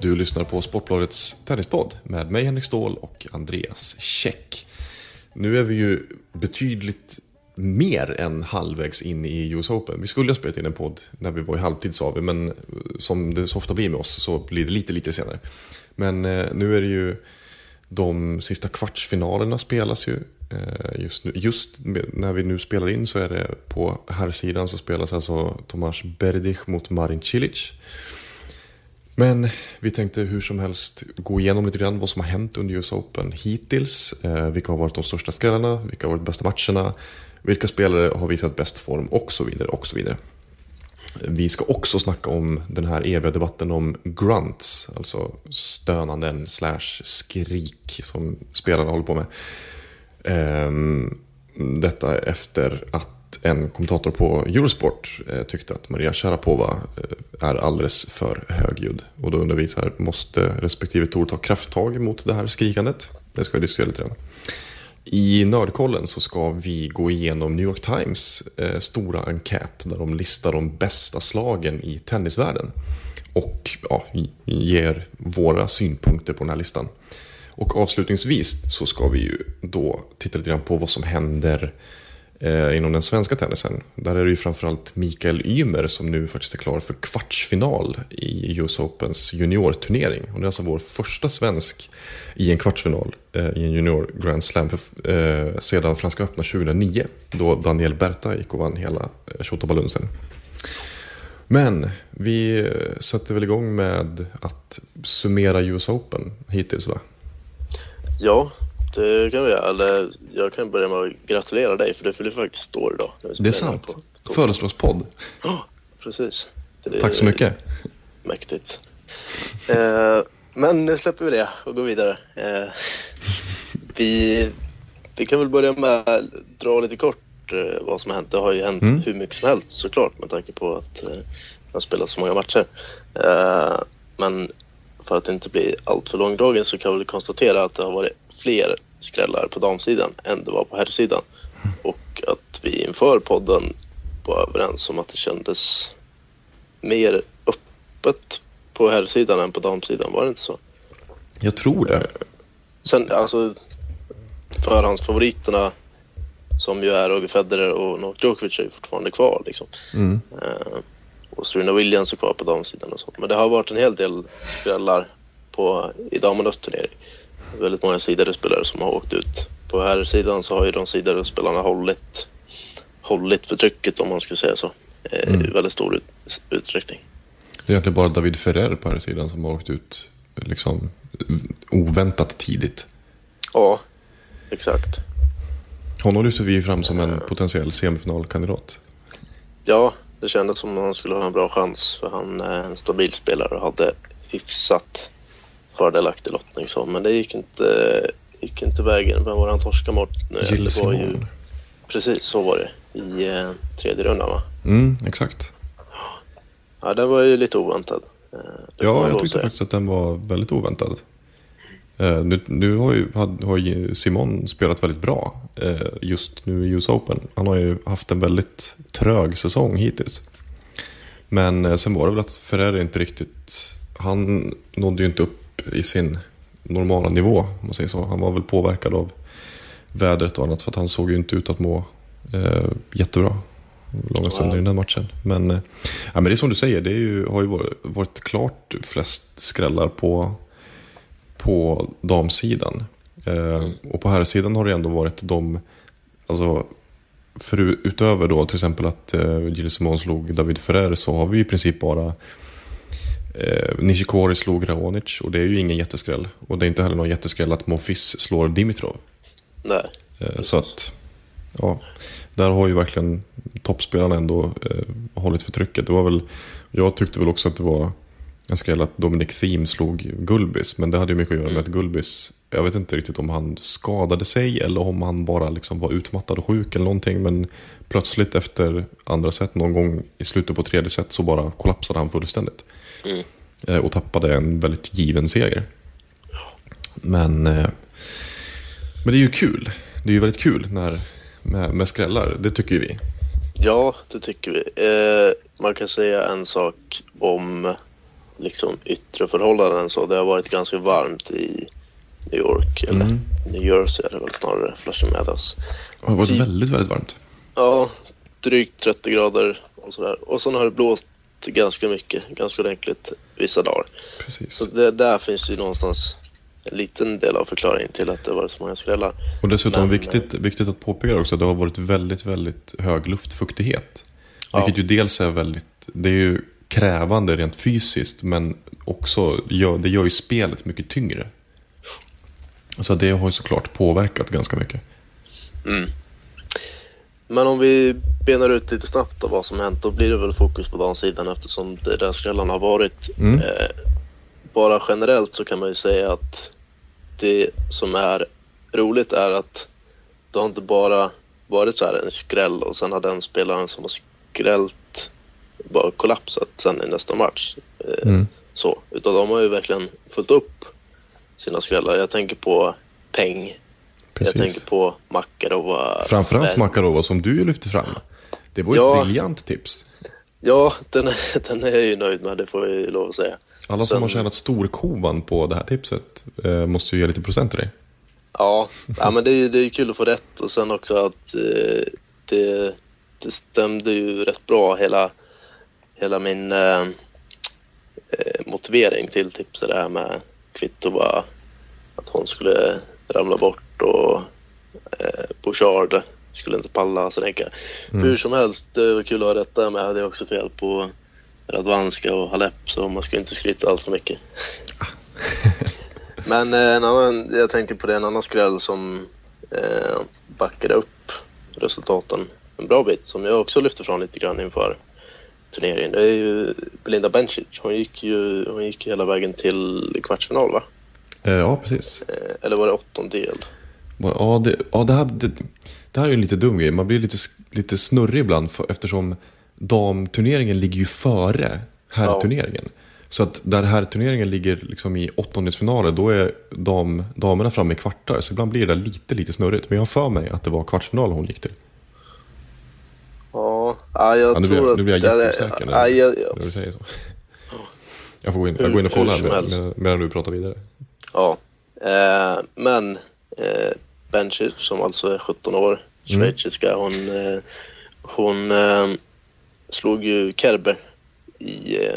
Du lyssnar på Sportbladets tennispodd med mig Henrik Ståhl och Andreas Käck. Nu är vi ju betydligt mer än halvvägs in i US Open. Vi skulle ha spelat in en podd när vi var i halvtid sa vi, men eh, som det så ofta blir med oss så blir det lite, lite senare. Men eh, nu är det ju de sista kvartsfinalerna spelas ju. Eh, just, nu, just när vi nu spelar in så är det på här sidan så spelas alltså Tomas Berdych mot Marin Cilic. Men vi tänkte hur som helst gå igenom lite grann vad som har hänt under US Open hittills. Eh, vilka har varit de största skrällarna, vilka har varit de bästa matcherna, vilka spelare har visat bäst form och så vidare. och så vidare. Vi ska också snacka om den här eviga debatten om grunts, alltså stönanden slash skrik som spelarna håller på med. Ehm, detta efter att en kommentator på Eurosport eh, tyckte att Maria Sharapova eh, är alldeles för högljudd. Och då undrar vi så här, måste respektive Tor ta krafttag mot det här skrikandet? Det ska vi diskutera lite grann. I Nördkollen så ska vi gå igenom New York Times eh, stora enkät där de listar de bästa slagen i tennisvärlden. Och ja, ger våra synpunkter på den här listan. Och avslutningsvis så ska vi ju då titta lite grann på vad som händer eh, inom den svenska tennisen. Där är det ju framförallt Mikael Ymer som nu faktiskt är klar för kvartsfinal i US Opens juniorturnering. Och det är alltså vår första svensk i en kvartsfinal eh, i en junior Grand Slam för, eh, sedan Franska öppna 2009. Då Daniel Berta gick och vann hela eh, Tjottabalunsen. Men vi eh, sätter väl igång med att summera US Open hittills va? Ja, det kan vi göra. Eller jag kan börja med att gratulera dig för det fyller faktiskt år idag. Det är sant. Födelsedagspodd. Ja, precis. Det Tack så mycket. Mäktigt. Eh, men nu släpper vi det och går vidare. Eh, vi, vi kan väl börja med att dra lite kort eh, vad som har hänt. Det har ju hänt Mm. hur mycket som helst såklart med tanke på att eh, det har spelats så många matcher. Eh, men för att inte bli alltför långdragen så kan vi konstatera att det har varit fler skrällar på damsidan än det var på herrsidan. Och att vi inför podden var överens om att det kändes mer öppet på herrsidan än på damsidan, var det inte så? Jag tror det. Sen alltså förhandsfavoriterna som ju är Roger Federer och Novak Djokovic är ju fortfarande kvar liksom. Mm. Eh, och Serena Williams är kvar på damsidan och sånt. Men det har varit en hel del skrällar på, i damernas turnering. Väldigt många spelare som har åkt ut. På här sidan så har ju de sidade spelarna hållit, hållit för trycket om man ska säga så. eh, Mm. I väldigt stor ut, utsträckning. Det är egentligen bara David Ferrer på här sidan som har åkt ut liksom oväntat tidigt. Ja, exakt. Honom lyfter vi fram som en potentiell semifinalkandidat. Ja, det kändes som att han skulle ha en bra chans för han är en stabil spelare och hade hyfsat fördelaktig lottning så. Men det gick inte, gick inte vägen. Vem var det han torskade mot nu? Ju, Simon. precis, så var det. I eh, tredje rundan va? Mm, exakt. Ja, den var ju lite oväntad. Eh, Ja, jag tyckte faktiskt att den var väldigt oväntad. Eh, nu nu har, ju, had- har ju Simon spelat väldigt bra eh, just nu i US Open. Han har ju haft en väldigt trög säsong hittills. Men eh, sen var det väl att Ferrer inte riktigt... Han nådde ju inte upp i sin normala nivå, om man säger så. Han var väl påverkad av vädret och annat för att han såg ju inte ut att må eh, jättebra långa stunder i den här matchen. Men, eh, ja, men det är som du säger, det är ju, har ju varit, varit klart flest skrällar på, på damsidan. Eh, och på herrsidan har det ändå varit de, alltså, för, utöver då till exempel att eh, Gilles Simon slog David Ferrer så har vi i princip bara eh, Nishikori slog Raonic och det är ju ingen jätteskräll. Och det är inte heller någon jätteskräll att Monfils slår Dimitrov. Nej, Eh, Så att, ja, där har ju verkligen toppspelarna ändå eh, hållit för trycket. Det var väl, jag tyckte väl också att det var en skräll att Dominic Thiem slog Gulbis. Men det hade ju mycket att göra med att Gulbis, jag vet inte riktigt om han skadade sig eller om han bara liksom var utmattad och sjuk eller någonting. Men plötsligt efter andra set, någon gång i slutet på tredje set, så bara kollapsade han fullständigt. Eh, Och tappade en väldigt given seger. Men, eh, men det är ju kul. Det är ju väldigt kul när, med, med skrällar, det tycker vi. Ja, det tycker vi. Eh, man kan säga en sak om liksom, yttre förhållanden. Så det har varit ganska varmt i New York, eller Mm. New Jersey är det väl snarare, Flushing Meadows. Det har varit Typ. väldigt, väldigt varmt. Ja, drygt 30 grader och sådär. Och sen har det blåst ganska mycket, ganska ordentligt vissa dagar. Precis. Så det, där finns ju någonstans en liten del av förklaringen till att det varit så många skrällar. Och dessutom Men, viktigt, viktigt att påpeka också det har varit väldigt, väldigt hög luftfuktighet. Ja. Vilket ju dels är väldigt, det är ju krävande rent fysiskt men också gör, det gör ju spelet mycket tyngre. Så det har ju såklart påverkat ganska mycket. Men om vi benar ut lite snabbt då vad som hänt, då blir det väl fokus på damsidan eftersom det är där skrällarna har varit. Mm. Eh, bara generellt så kan man ju säga att det som är roligt är att det har inte bara varit så här en skräll och sen har den spelaren som har skrällt bara kollapsat sen i nästa match. Eh, Mm. så, utan de har ju verkligen följt upp sina skrällar. Jag tänker på Peng, jag Precis. tänker på Makarova. Framförallt Makarova som du lyfte fram. Det var Ja. ett briljant tips. Ja, den är, den är jag ju nöjd med, det får jag ju lov att säga. Alla som Sen- har tjänat storkovan på det här tipset eh, måste ju ge lite procent till dig. Ja, ja men det är ju det är ju kul att få rätt och sen också att eh, det, det stämde ju rätt bra hela, hela min eh, eh, motivering till tipset det här med Kvitova, att hon skulle ramla bort och eh, Bouchard skulle inte palla Azarenka. Hur som helst, det var kul att ha rätt där men jag hade också fel på Radvanska och Halep så man ska inte skryta allt för mycket. Men eh, en annan, jag tänkte på det, en annan skräll som eh, backade upp resultaten en bra bit som jag också lyfte fram lite grann inför turneringen. Det är ju Belinda Bencic. Hon gick ju hon gick hela vägen till kvartsfinal va? Eh, ja, precis. Eh, eller var det åttondel? Ja, det, ja det, här, det, det här är en lite dum grej. Man blir lite, lite snurrig ibland för, eftersom damturneringen ligger ju före herrturneringen. Så att där herrturneringen ligger liksom i åttondelsfinaler, då är dam, damerna framme i kvartar. Så ibland blir det lite, lite snurrigt. Men jag har för mig att det var kvartsfinal hon gick till. Ja, ja jag Ja, nu, tror blir jag, att... nu blir jag jätteosäker när, ja, jag, när du säger så. Jag får gå in, jag går in och Hur- kollar hur som med, helst. med, medan du pratar vidare. Ja, eh, men eh, Bencic som alltså är 17 år, Mm. schweiziska, hon, eh, hon eh, slog ju Kerber i eh,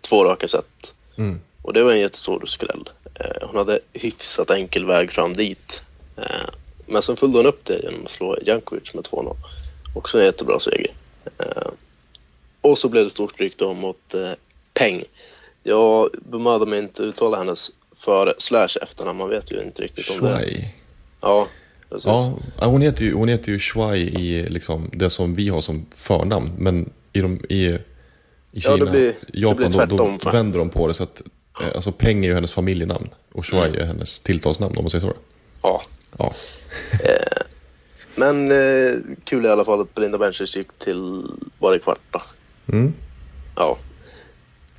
två raka set. Mm. Och det var en jättestor skräll. Eh, hon hade hyfsat enkel väg fram dit. Eh, men sen följde hon upp det genom att slå Jankovic med 2-0. Också en jättebra seger. Och så blev det stort stryk då mot Peng. Jag bemödar mig inte uttala hennes för slash efternamn. Man vet ju inte riktigt om det. Ja, precis. Ja, hon heter ju, hon heter ju Shuai i liksom det som vi har som förnamn. Men i, de, i, i Kina, Ja, det blir- det Japan, blir då, då vänder de på det. Så att, eh, alltså Peng är ju hennes familjenamn och Shuai Mm. är hennes tilltalsnamn om man säger så. Ja. Ja, Men eh, kul i alla fall att Belinda Bencic gick till bara i kvart då. mm. Ja.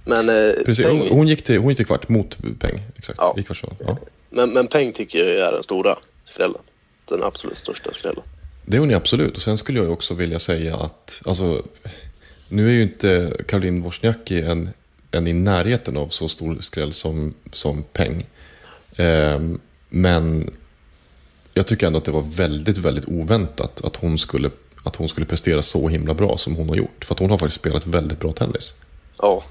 Men, eh, precis. Peng, Hon, hon, gick till, hon gick till kvart mot Peng. Exakt, Ja. i. Ja. men, men Peng tycker jag är den stora skrällen. Den absolut största skrällen. Det är hon ju absolut. Och sen skulle jag också vilja säga att, alltså, nu är ju inte Caroline Wozniacki en, en i närheten av så stor skräll som, som Peng. Ehm, men jag tycker ändå att det var väldigt, väldigt oväntat att hon, skulle, att hon skulle prestera så himla bra som hon har gjort. För att hon har faktiskt spelat väldigt bra tennis. Ja,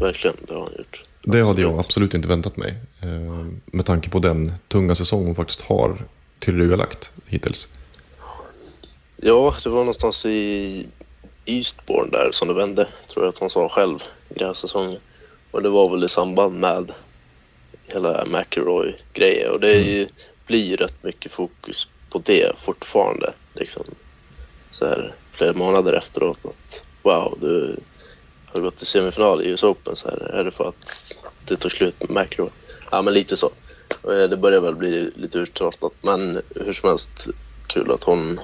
verkligen. Det har han gjort. Det hade jag Absolut. inte väntat mig. Ehm, med tanke på den tunga säsong hon faktiskt har tillryggalagt hittills. Ja, det var någonstans i Eastbourne där som det vände, tror jag att hon sa själv, grässäsongen. Och det var väl i samband med hela McIlroy-grejen. Och det är ju, blir ju rätt mycket fokus på det fortfarande. Liksom, så här, flera månader efteråt. Att, wow, du har gått till semifinal i US Open så här, är det för att det tar slut med McEnroe. Ja, men lite så. Eh, Det börjar väl bli lite uttjatat, men hur som helst kul att hon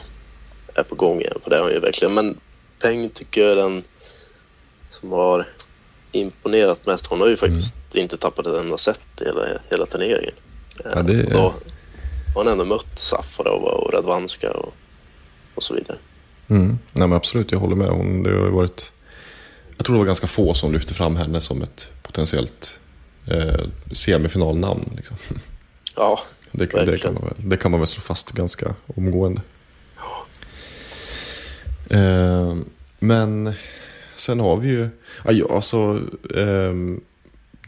är på gång igen, för det är hon ju verkligen. Men Peng tycker jag är den som har imponerat mest. Hon har ju faktiskt inte tappat ett enda set i hela, hela turneringen. Ja, det- Eh, Då har hon ändå mött Safarov och Radvanska och, och så vidare. Mm. Nej men absolut, jag håller med. Hon, det har ju varit... Jag tror det var ganska få som lyfte fram henne som ett potentiellt eh, semifinalnamn. Liksom. Ja, Det, kan- det, kan man väl, det kan man väl slå fast ganska omgående. Eh, men sen har vi ju... Alltså, ehm,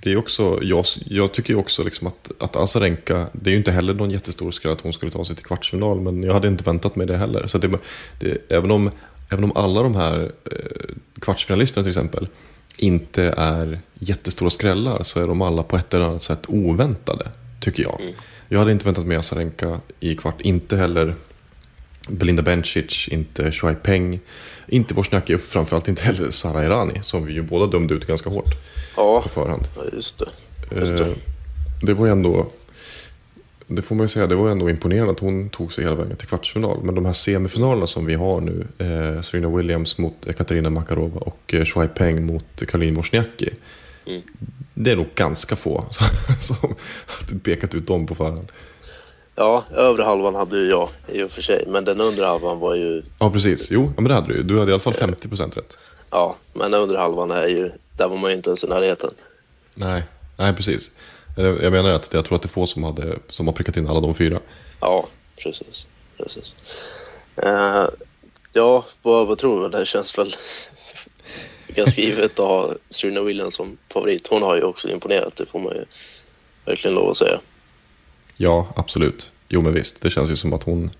det är också, jag, jag tycker ju också liksom att, att Azarenka, det är ju inte heller någon jättestor skräll att hon skulle ta sig till kvartsfinal, men jag hade inte väntat mig det heller. Så det, det, även, om, även om alla de här eh, kvartsfinalisterna till exempel inte är jättestora skrällar så är de alla på ett eller annat sätt oväntade, tycker jag. Jag hade inte väntat mig Azarenka i kvart, inte heller Belinda Bencic, inte Shuai Peng, inte Wozniacki och framförallt inte heller Sara Errani som vi ju båda dömde ut ganska hårt ja, på förhand. ja just det. Just Eh, det. det var ju ändå, det får man ju säga, det var ändå imponerande att hon tog sig hela vägen till kvartsfinal. Men de här semifinalerna som vi har nu, eh, Serena Williams mot Katarina Makarova och eh, Shuai Peng mot Caroline Wozniacki. Mm. Det är nog ganska få som, har pekat ut dem på förhand. Ja, övre halvan hade ju jag i och för sig, men den undre halvan var ju... Ja, precis. Jo, men det hade du ju. Du hade i alla fall 50% rätt. Ja, men den undre halvan är ju... Där var man ju inte ens i närheten. Nej, nej precis. Jag menar att jag tror att det är få som, hade, som har prickat in alla de fyra. Ja, precis. precis. Eh, ja, vad, vad tror du? Det känns väl ganska givet att ha Serena Williams som favorit. Hon har ju också imponerat, det får man ju verkligen lov att säga. Ja, absolut. Jo, men visst. Det känns ju som att hon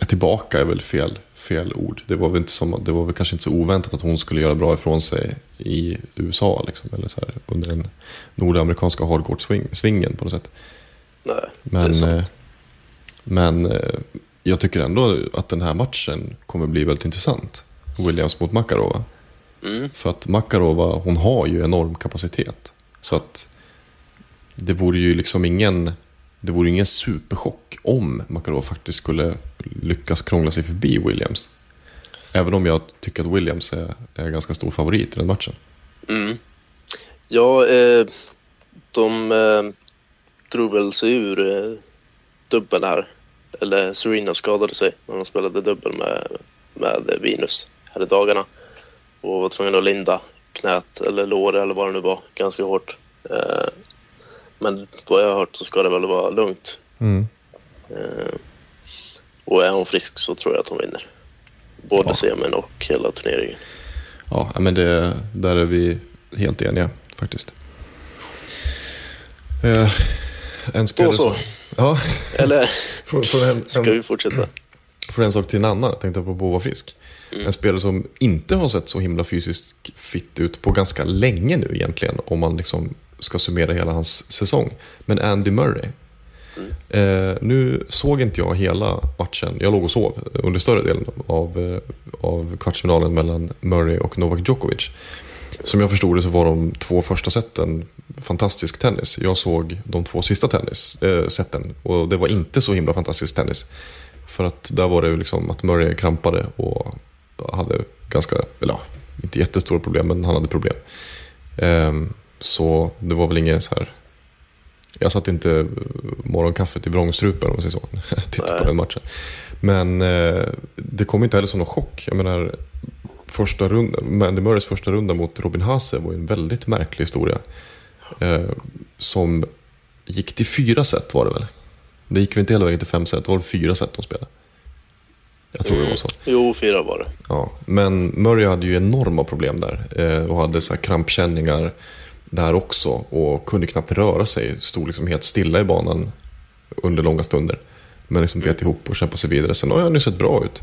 är tillbaka är väl fel, fel ord. Det var, väl inte som, det var väl kanske inte så oväntat att hon skulle göra bra ifrån sig i USA. Liksom, eller så här, under den nordamerikanska hardcourt-svingen på något sätt. Nej, Men, eh, men eh, jag tycker ändå att den här matchen kommer bli väldigt intressant. Williams mot Makarova. Mm. För att Makarova, hon har ju enorm kapacitet. Så att det vore ju liksom ingen, det vore ingen superchock om Makarov faktiskt skulle lyckas krångla sig förbi Williams. Även om jag tycker att Williams är, är ganska stor favorit i den matchen. Mm. Ja, eh, de eh, drog väl sig ur eh, dubbeln här. Eller Serena skadade sig när de spelade dubbel med, med Venus här i dagarna. Och var tvungen att linda knät eller lår eller vad det nu var ganska hårt. Eh, men vad jag har hört så ska det väl vara lugnt. Eh, och är hon frisk så tror jag att hon vinner. Både Ja. semin och hela turneringen. Ja, men det, där är vi helt eniga faktiskt. Eh, en spelare så. Ja, Eller från, från, en, ska en, vi fortsätta? från en sak till en annan. Jag tänkte på vara frisk. En spelare som inte har sett så himla fysiskt fit ut på ganska länge nu egentligen. Om man liksom ska summera hela hans säsong. Men Andy Murray. Eh, nu såg inte jag hela matchen. Jag låg och sov under större delen av, eh, av kvartsfinalen mellan Murray och Novak Djokovic. Som jag förstod det så var de två första seten fantastisk tennis. Jag såg de två sista tennis, eh, seten och det var inte så himla fantastisk tennis. För att där var det ju liksom att Murray krampade och hade ganska, eller ja, inte jättestora problem, men han hade problem. Ehm, så det var väl inget så här... Jag satt inte morgonkaffet i vrångstrupen om man säger så, tittade på den matchen. Men eh, det kom inte heller som någon chock. Jag menar, första rundan, Andy Murrays första runda mot Robin Haase var ju en väldigt märklig historia. Eh, som gick till fyra set var det väl? Det gick väl inte hela vägen till fem set, det var det fyra set de spelade. Jag tror det var så. Jo, fyra var det. Ja, men Murray hade ju enorma problem där eh, och hade så här krampkänningar där också och kunde knappt röra sig. Stod liksom helt stilla i banan under långa stunder. Men liksom bet ihop och kämpade sig vidare. Sen har han ju sett bra ut.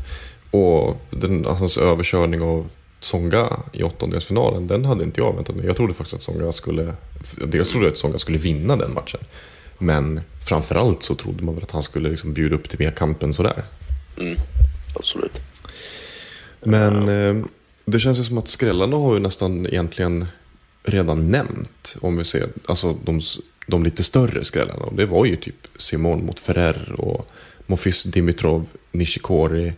Och den, alltså, hans överkörning av Tsonga i åttondelsfinalen, den hade inte jag väntat mig. Jag trodde faktiskt att Tsonga skulle... Dels trodde jag att Tsonga skulle vinna den matchen. Men framförallt så trodde man väl att han skulle liksom bjuda upp till mer kamp än sådär. Mm, absolut. Men eh, det känns ju som att skrällarna har ju nästan egentligen redan nämnt. Om vi ser alltså de, de lite större skrällarna. Och det var ju typ Simon mot Ferrer och Mofis Dimitrov, Nishikori,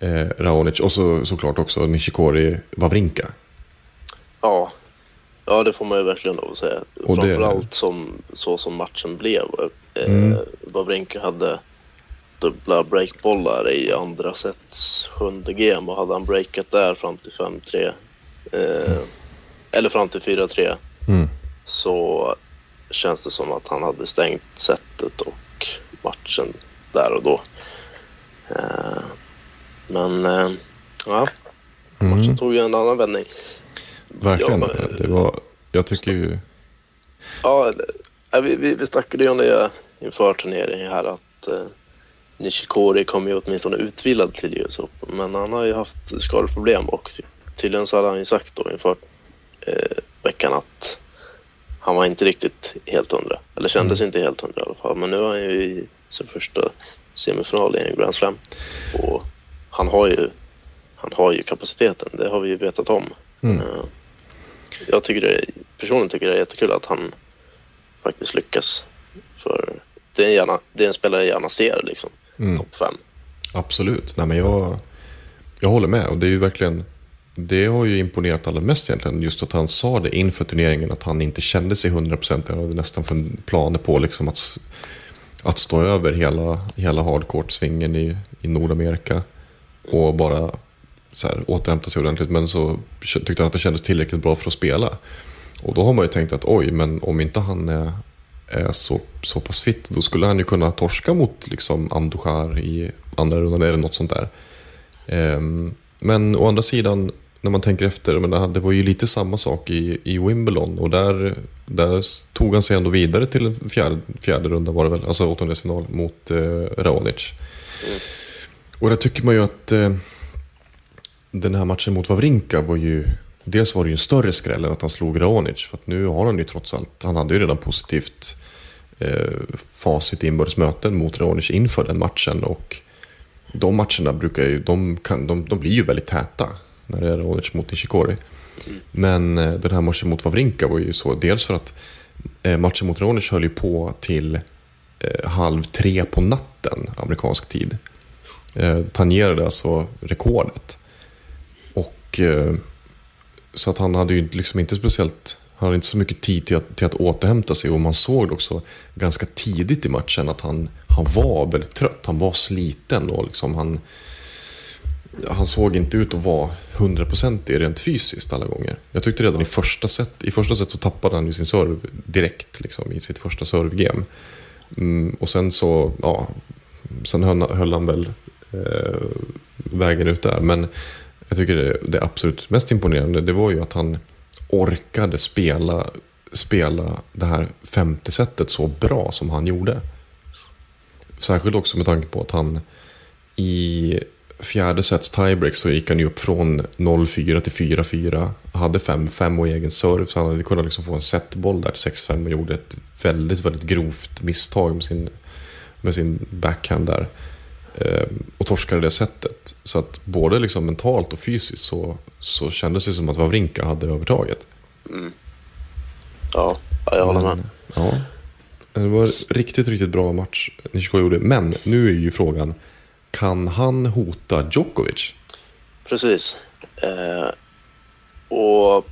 eh, Raonic och så, såklart också Nishikori Wawrinka. Ja. ja, det får man ju verkligen lov att säga. Och det- Framförallt som, så som matchen blev. Eh, Mm. Wawrinka hade dubbla breakbollar i andra sets sjunde game och hade han breakat där fram till 5-3 eh, eller fram till 4-3 Mm. så känns det som att han hade stängt setet och matchen där och då. Eh, men eh, ja, matchen Mm. tog ju en annan vändning. Verkligen. Ja, men- det var, jag tycker ju... Ja, vi, vi, vi snackade ju om det inför turneringen här att eh, Nishikori kom ju åtminstone utvilad till US Open men han har ju haft skadeproblem och ty- tydligen så hade han ju sagt då inför eh, veckan att han var inte riktigt helt hundra, eller kändes inte helt hundra i alla fall. Men nu är han ju i sin första semifinal i en Grand Slam och han har ju, han har ju kapaciteten, det har vi ju vetat om. Mm. Eh, jag tycker det, personligen tycker det är jättekul att han faktiskt lyckas. För det är en, gärna, det är en spelare jag gärna ser liksom. Mm. Topp fem. Absolut. Nej, men jag, jag håller med. Och det är ju verkligen... Det har ju imponerat allra mest egentligen. Just att han sa det inför turneringen. Att han inte kände sig 100%. Han hade nästan planer på liksom att, att stå över hela, hela hardcourt-svingen i, i Nordamerika. Och bara så här, återhämta sig ordentligt. Men så tyckte han att det kändes tillräckligt bra för att spela. Och då har man ju tänkt att oj, men om inte han är, är så, så pass fit, då skulle han ju kunna torska mot liksom Andujar i andra rundan eller något sånt där. Um, men å andra sidan, när man tänker efter, men det var ju lite samma sak i, i Wimbledon och där, där tog han sig ändå vidare till en fjärde, fjärde runda var det väl, alltså åttondelsfinal mot eh, Raonic. Och där tycker man ju att eh, den här matchen mot Wawrinka var ju Dels var det ju en större skräll än att han slog Raonic. För att nu har han ju trots allt, han hade ju redan positivt eh, facit i inbördes möten mot Raonic inför den matchen. Och de matcherna brukar ju, de, kan, de, de blir ju väldigt täta när det är Raonic mot Nishikori. Men eh, den här matchen mot Wawrinka var ju så, dels för att eh, matchen mot Ronic höll ju på till eh, halv tre på natten, amerikansk tid. Eh, tangerade alltså rekordet. Och eh, så att han hade ju liksom inte speciellt, han hade inte så mycket tid till att, till att återhämta sig och man såg också ganska tidigt i matchen att han, han var väldigt trött, han var sliten och liksom han, han såg inte ut att vara 100% rent fysiskt alla gånger. Jag tyckte redan i första set, i första set så tappade han ju sin serve direkt liksom, i sitt första servegame. Mm, och sen så, ja, sen höll, höll han väl eh, vägen ut där. Men jag tycker det, det absolut mest imponerande det var ju att han orkade spela, spela det här femte setet så bra som han gjorde. Särskilt också med tanke på att han i fjärde sets tiebreak så gick han ju upp från 0-4 till 4-4. Hade 5-5 och egen serve så han hade kunnat liksom få en setboll där till 6-5 och gjorde ett väldigt, väldigt grovt misstag med sin, med sin backhand där. Eh, och torskade det sättet. Så att både liksom mentalt och fysiskt så, så kändes det som att Wawrinka hade övertaget. Ja, ja, jag håller med. Men, ja, det var en riktigt, riktigt bra match Nishikori gjorde. Men nu är ju frågan, kan han hota Djokovic? Precis. Eh, och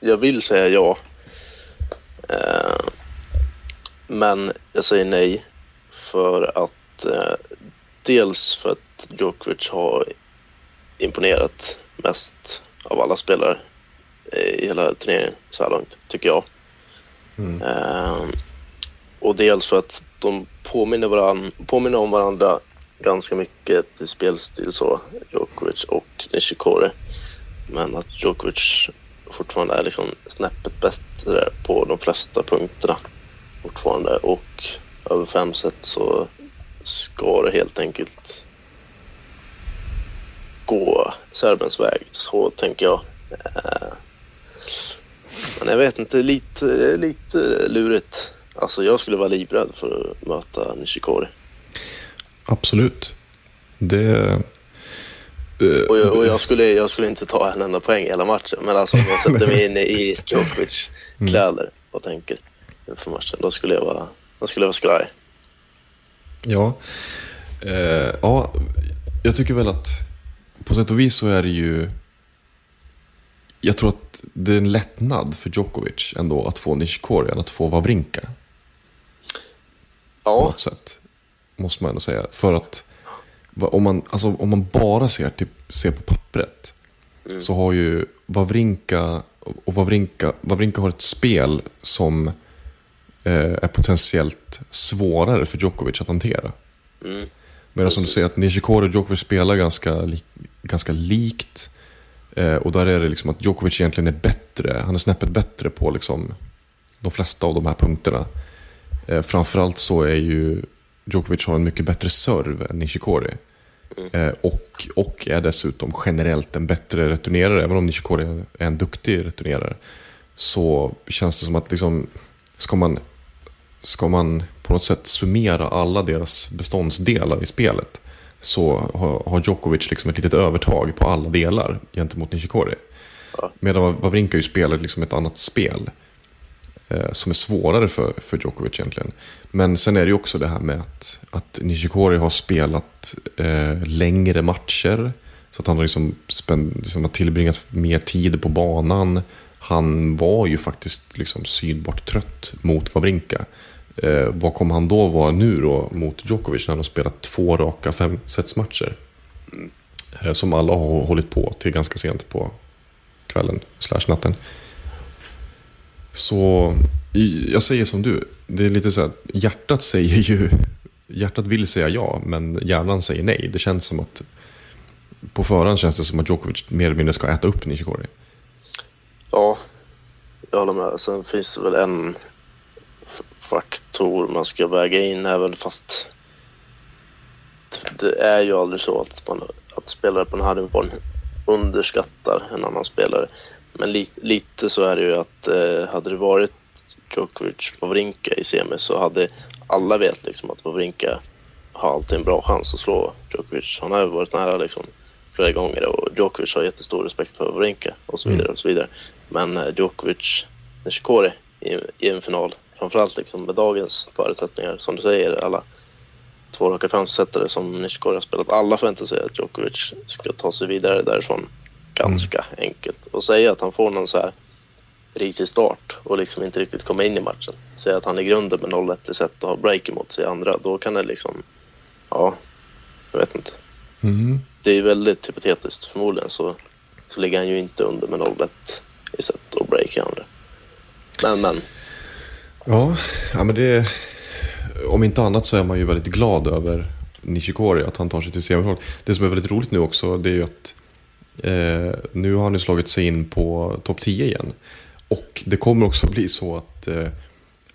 jag vill säga ja. Eh, men jag säger nej för att eh, dels för att Djokovic har imponerat mest av alla spelare i hela turneringen så här långt, tycker jag. Eh, och dels för att de påminner, varann, påminner om varandra ganska mycket i spelstil så, Djokovic och Nishikori. Men att Djokovic fortfarande är liksom snäppet bättre på de flesta punkterna fortfarande och över fem set så ska det helt enkelt gå serbens väg. Så tänker jag. Eh, men jag vet inte, lite, lite lurigt. Alltså jag skulle vara livrädd för att möta Nishikori. Absolut. Det, Eh, Och, jag, och jag, skulle, jag skulle inte ta en enda poäng hela matchen. Men alltså om jag sätter mig in i Djokovic kläder och tänker inför matchen, då skulle jag vara, då skulle jag vara skraj. Ja. Eh, ja, jag tycker väl att på sätt och vis så är det ju... Jag tror att det är en lättnad för Djokovic ändå att få Nishikori än att få Wawrinka. På Ja, något sätt. Måste man ändå säga. För att om man, alltså, om man bara ser, till, ser på pappret så har ju Wawrinka och Wawrinka, Wawrinka har ett spel som eh, är potentiellt svårare för Djokovic att hantera. mm, Medan som du säger att Nishikori och Djokovic spelar ganska, li, ganska likt. Eh, och där är det liksom att Djokovic egentligen är bättre. Han är snäppet bättre på liksom de flesta av de här punkterna. Eh, framförallt så är ju Djokovic har en mycket bättre serve än Nishikori. Eh, och, och är dessutom generellt en bättre returnerare. Även om Nishikori är en duktig returnerare. Så känns det som att liksom, ska man ska man på något sätt summera alla deras beståndsdelar i spelet så har, har Djokovic liksom ett litet övertag på alla delar gentemot Nishikori. Ja. Medan Wawrinka ju spelar liksom ett annat spel Eh, som är svårare för, för Djokovic egentligen. Men sen är det ju också det här med att, att Nishikori har spelat eh, längre matcher. Så att han har liksom, spänd, liksom har tillbringat mer tid på banan. Han var ju faktiskt liksom synbart trött mot Wawrinka. Eh, vad kommer han då vara nu då mot Djokovic när han har spelat två raka femsetsmatcher? Eh, som alla har hållit på till ganska sent på kvällen slash natten. Så jag säger som du. Det är lite så att hjärtat säger ju, hjärtat vill säga ja, men hjärnan säger nej. Det känns som att, på förhand känns det som att Djokovic mer eller mindre ska äta upp Nishikori. ja, jag håller med. Sen finns det väl en faktor man ska väga in även fast det är ju aldrig så att, man, att spelare på den här nivån underskattar en annan spelare. Men li, lite så är det ju att eh, hade det varit Djokovic Wawrinka i semi så hade alla vet liksom att Wawrinka har alltid en bra chans att slå Djokovic. Han har ju varit nära liksom flera gånger och Djokovic har jättestor respekt för Wawrinka och så vidare och så vidare. Men eh, Djokovic Nishikori i, i en final, framförallt liksom med dagens förutsättningar, som du säger, alla två raka femsetare som Nishikori har spelat. Alla förväntar sig att Djokovic ska ta sig vidare därifrån ganska enkelt. Och säga att han får någon så här risig start och liksom inte riktigt komma in i matchen. Säga att han är grunden med 0-1 i set och har break emot sig i andra. Då kan det liksom, ja, jag vet inte. Mm. Det är ju väldigt hypotetiskt. Förmodligen så, så ligger han ju inte under med 0-1 i set och break i andra. Men, men. Ja, ja men det... Om inte annat så är man ju väldigt glad över Nishikori, att han tar sig till semifinal. Det som är väldigt roligt nu också, det är ju att eh, nu har ju slagit sig in på topp 10 igen. Och det kommer också bli så att, eh,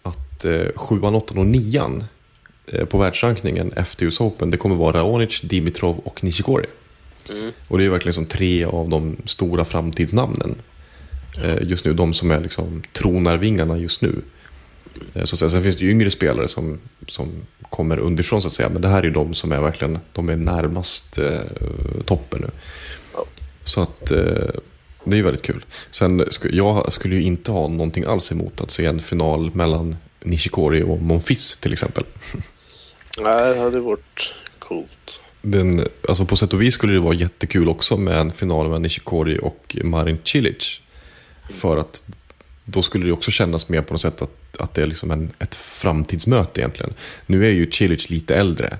att eh, 7, 8 och 9 eh, på världsrankningen efter US Open, det kommer vara Raonic, Dimitrov och Nishikori. Mm. Och det är verkligen som tre av de stora framtidsnamnen. Eh, just nu, de som är liksom tronarvingarna just nu. Eh, så att. Sen finns det ju yngre spelare som, som kommer underifrån så att säga. Men det här är de som är verkligen de är närmast eh, toppen nu. Så att eh, det är ju väldigt kul. Sen jag skulle ju inte ha någonting alls emot att se en final mellan Nishikori och Monfils till exempel. Nej, det hade varit coolt. Den, alltså på sätt och vis skulle det vara jättekul också med en final med Nishikori och Marin Cilic. För att då skulle det också kännas mer på något sätt att, att det är liksom en, ett framtidsmöte egentligen. Nu är ju Cilic lite äldre,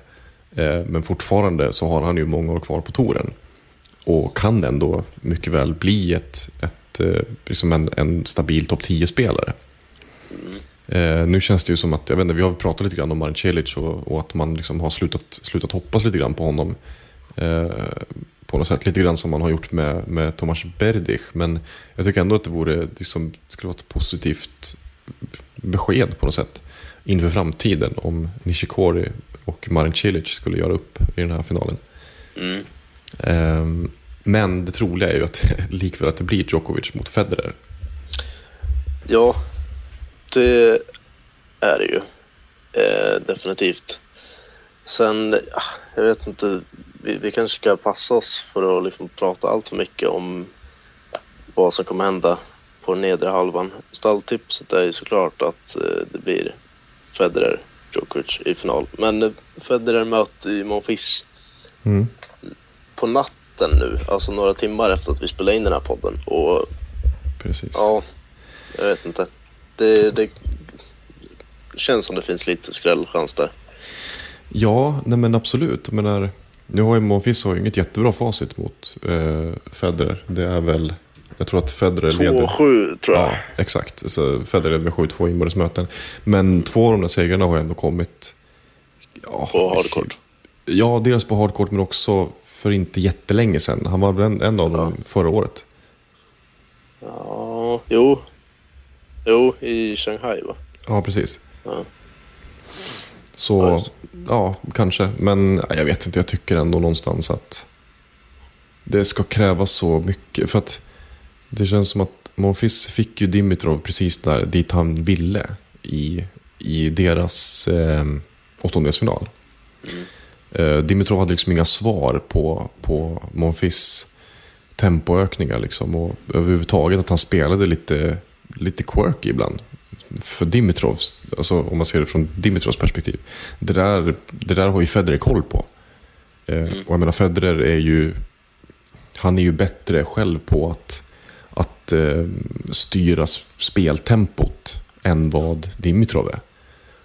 eh, men fortfarande så har han ju många år kvar på touren. Och kan ändå mycket väl bli ett, ett, eh, liksom en, en stabil topp 10-spelare. Eh, nu känns det ju som att, jag vet inte, vi har pratat lite grann om Marin Cilic och, och att man liksom har slutat, slutat hoppas lite grann på honom. Eh, på något sätt, lite grann som man har gjort med, med Tomas Berdych. Men jag tycker ändå att det vore, liksom, skulle vara ett positivt besked på något sätt inför framtiden om Nishikori och Marin Cilic skulle göra upp i den här finalen. Mm. Eh, men det troliga är ju att likväl att det blir Djokovic mot Federer. Ja, det är det ju. Eh, definitivt. Sen, ah, jag vet inte. vi, vi kanske ska passa oss för att liksom prata allt för mycket om vad som kommer hända på nedre halvan. Stalltipset är ju såklart att eh, det blir Federer, Djokovic i final. Men eh, Federer möter ju Monfils Mm. På natten nu, alltså några timmar efter att vi spelade in den här podden. Och Precis. ja, jag vet inte. Det, det känns som det finns lite skrällchans där. Ja, nej men absolut. Jag menar, nu har ju Monfils har ju inget jättebra facit mot eh, Federer. Det är väl, jag tror att Federer leder... 2-7 tror jag. Ja, exakt. Så Federer leder med 7-2 inbördes möten. Men två av de där segrarna har ju ändå kommit... Ja, På hardcourt. Ja, dels på hardcourt men också för inte jättelänge sedan. Han var en, en av dem förra året. Ja, jo. Jo, i Shanghai va? Ja, precis. Ja. Ja, Så, ja, kanske. Men jag vet inte, jag tycker ändå någonstans att det ska krävas så mycket. För att det känns som att Monfils fick ju Dimitrov precis där dit han ville i, i deras eh, åttondelsfinal. Eh, Dimitrov hade liksom inga svar på, på Monfils tempoökningar liksom. Och överhuvudtaget att han spelade lite, lite quirky ibland. För Dimitrovs, alltså om man ser det från Dimitrovs perspektiv. Det där, det där har ju Federer koll på. Eh, och jag menar Federer är ju, han är ju bättre själv på att, att eh, styra speltempot än vad Dimitrov är.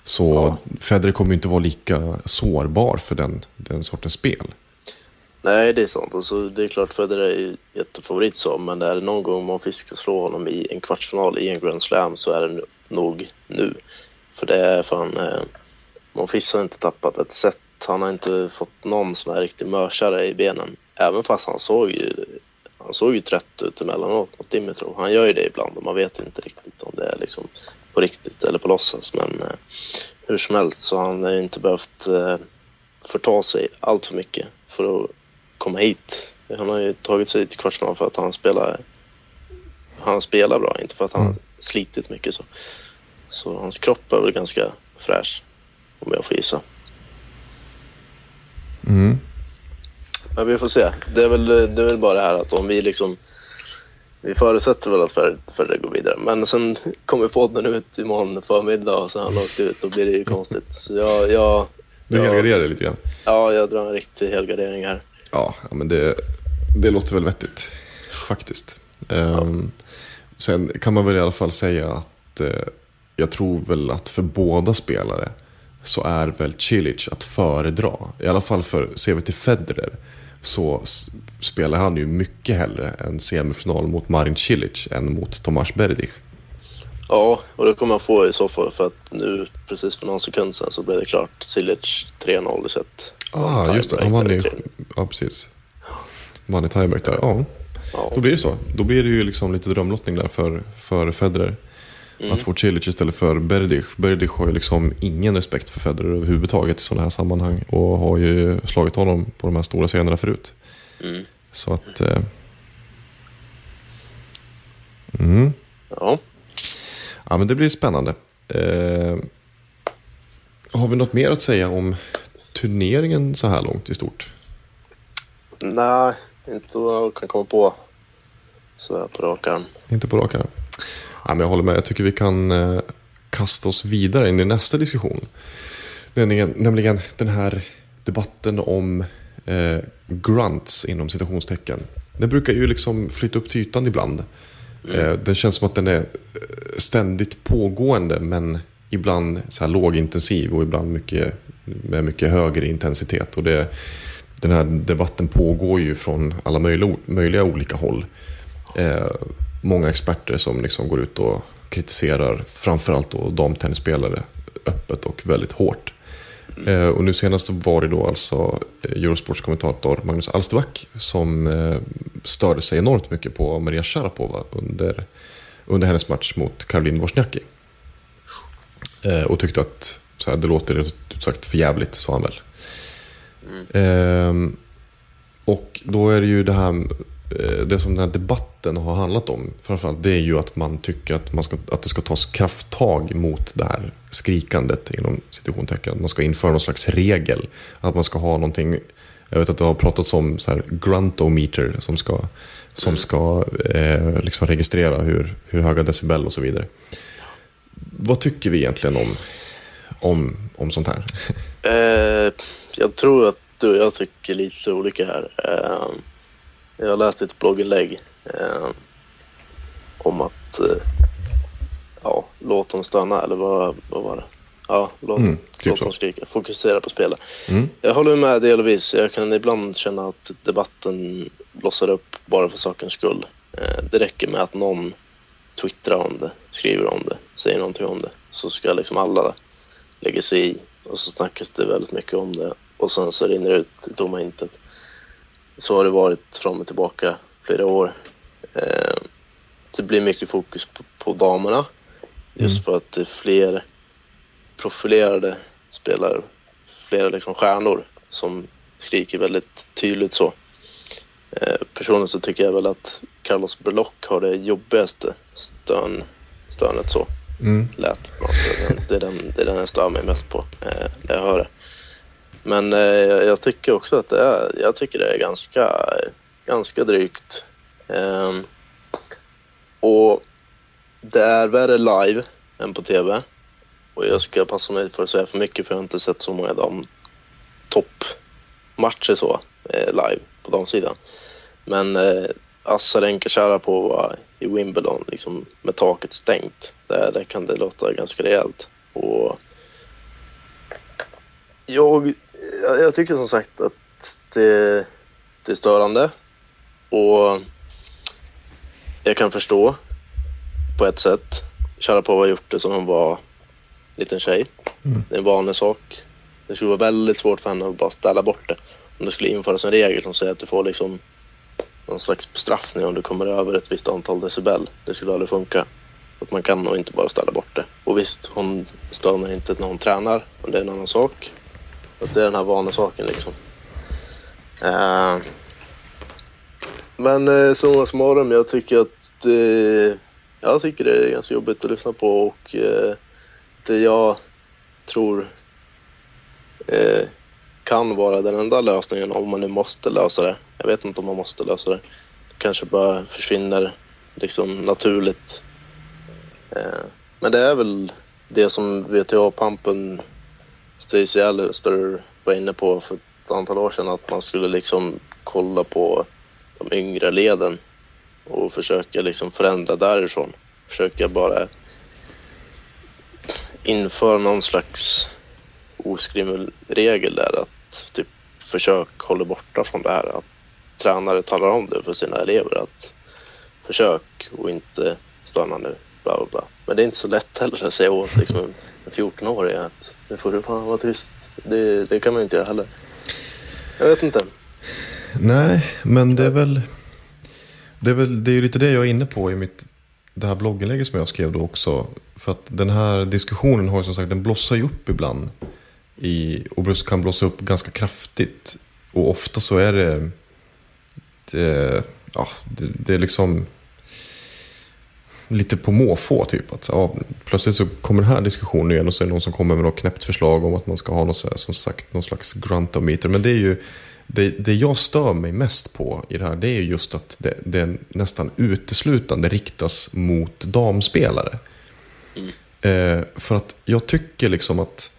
Så Ja. Federer kommer inte vara lika sårbar för den, den sortens spel. Nej, det är sant. Alltså, det är klart Federer är jättefavorit så, men är det någon gång man ska slå honom i en kvartsfinal i en Grand Slam så är det nog nu. För det är fan... Eh, Monfils har inte tappat ett set. Han har inte fått någon sån här riktig mörsare i benen. Även fast han såg ju, han såg ju trött ut emellanåt mot Dimitrov. Han gör ju det ibland och man vet inte riktigt om det är liksom på riktigt eller på låtsas. Men eh, hur som helst så har han ju inte behövt eh, förta sig allt för mycket för att komma hit. Han har ju tagit sig till kvartsfinal för att han spelar, han spelar bra, inte för att han har Mm. slitit mycket. Så. så hans kropp är väl ganska fräsch, om jag får gissa. Mm. Men vi får se. Det är väl, det är väl bara det här att om vi liksom... Vi förutsätter väl att Federer går vidare. Men sen kommer podden ut imorgon förmiddag och så har han åkt ut. Då blir det ju konstigt. Så jag, jag, Du Ja. helgarderar det lite grann. ja, jag drar en riktig helgardering här. Ja, ja, men det, det låter väl vettigt. Faktiskt. Ehm, sen kan man väl i alla fall säga att eh, jag tror väl att för båda spelare så är väl Cilic att föredra. I alla fall för, ser vi till Federer, så spelar han ju mycket hellre en semifinal mot Marin Cilic än mot Tomas Berdych. Ja, och det kommer jag få i så fall för att nu precis för någon sekund sedan så blev det klart. Silic 3-0 i set. Ah, just det. Han vann i Ja, precis. Vann i tiebreak där. Ja, Ja. då blir det så. Då blir det ju liksom lite drömlottning där för, för Federer. Att få Cilic istället för Berdych. Berdych har ju liksom ingen respekt för Federer överhuvudtaget i sådana här sammanhang. Och har ju slagit honom på de här stora scenerna förut. Mm. Så att... Eh... Mm. Ja. Ja, men det blir spännande. Eh... Har vi något mer att säga om turneringen så här långt i stort? Nej, inte vad jag kan komma på så på rak arm. Inte på rak arm. Ja, men jag håller med. Jag tycker vi kan eh, kasta oss vidare in i nästa diskussion. Nämligen, nämligen den här debatten om eh, grunts inom citationstecken. Den brukar ju liksom flytta upp till ytan ibland. Eh, det känns som att den är eh, ständigt pågående men ibland så här lågintensiv och ibland mycket, med mycket högre intensitet. Och det, den här debatten pågår ju från alla möjliga, möjliga olika håll. Eh, många experter som liksom går ut och kritiserar framförallt då damtennisspelare öppet och väldigt hårt. Eh, och nu senast var det då alltså eh, Eurosports kommentator Magnus Alsterback som eh, störde sig enormt mycket på Maria Sharapova under, under hennes match mot Caroline Wozniacki. Eh, och tyckte att så här, det låter ut sagt för jävligt, sa han väl. Ehm, och då är det ju det här, det som den här debatten har handlat om, framförallt det är ju att man tycker att, man ska, att det ska tas krafttag mot det här skrikandet inom citationstecken. Man ska införa någon slags regel. Att man ska ha någonting Jag vet att det har pratats om så här gruntometer som ska, som ska eh, liksom registrera hur, hur höga decibel och så vidare. Vad tycker vi egentligen om, om, om sånt här? Eh, jag tror att du och jag tycker lite olika här. Eh, jag har läst ett blogginlägg eh, om att eh, ja, låt dem stanna, eller vad, vad var det? Ja, låt, Mm, typ låt dem skrika. Fokusera på spelet. Mm. Jag håller med delvis. Jag kan ibland känna att debatten blossar upp bara för sakens skull. Eh, det räcker med att någon twittrar om det, skriver om det, säger någonting om det. Så ska liksom alla lägga sig i och så snackas det väldigt mycket om det och sen så rinner det ut i tomma intet. Så har det varit fram och tillbaka flera år. Eh, det blir mycket fokus på, på damerna just för att det är fler profilerade spelare, flera liksom stjärnor som skriker väldigt tydligt så. Eh, personligen så tycker jag väl att Carlos Berlock har det jobbigaste stön, stönet så Mm. lät. Det är den, det är den jag stör mig mest på eh, när jag hör det. Men eh, jag jag tycker också att det är, jag tycker det är ganska, ganska drygt. Eh, och det är värre live än på tv. Och jag ska passa mig för att säga för mycket för jag har inte sett så många dam toppmatcher så eh, live på damsidan. Men eh, Azarenka Sharapova i Wimbledon liksom med taket stängt. Där, där kan det låta ganska rejält. Och jag, jag, jag tycker som sagt att det, det är störande. Och jag kan förstå på ett sätt. Sharapova har gjort det som hon var liten tjej. Det är en vanlig sak. Det skulle vara väldigt svårt för henne att bara ställa bort det. Om det skulle införas en regel som säger att du får liksom någon slags bestraffning om du kommer över ett visst antal decibel. Det skulle aldrig funka. Att man kan nog inte bara ställa bort det. Och visst, hon stönar inte när hon tränar, men det är en annan sak. Att det är den här vanesaken liksom. Uh, men uh, summa summarum, jag tycker att uh, jag tycker det är ganska jobbigt att lyssna på och uh, det jag tror eh, kan vara den enda lösningen om man nu måste lösa det. Jag vet inte om man måste lösa det. Det Kanske bara försvinner liksom naturligt. Men det är väl det som VTA-pampen Stacey Allister var inne på för ett antal år sedan att man skulle liksom kolla på de yngre leden och försöka liksom förändra därifrån. Försöka bara införa någon slags oskriven regel där att typ försök hålla borta från det här. Att tränare talar om det för sina elever att försök och inte stanna nu. Bla, bla, bla. Men det är inte så lätt heller att säga åt liksom, en 14-åring att nu får du fan vara tyst. Det, det kan man ju inte göra heller. Jag vet inte. Nej, men det är väl... Det är, väl, det är ju lite det jag är inne på i mitt, det här blogginlägget som jag skrev då också. För att den här diskussionen har ju som sagt, den blossar ju upp ibland. I, och kan blossa upp ganska kraftigt. Och ofta så är det... Det, ja, det, det är liksom lite på måfå typ. Att, ja, plötsligt så kommer den här diskussionen igen och så är det någon som kommer med något knäppt förslag om att man ska ha något, här, som sagt, någon slags gruntometer. Men det är ju, det, det jag stör mig mest på i det här det är just att det, det nästan uteslutande riktas mot damspelare. Eh, för att jag tycker liksom att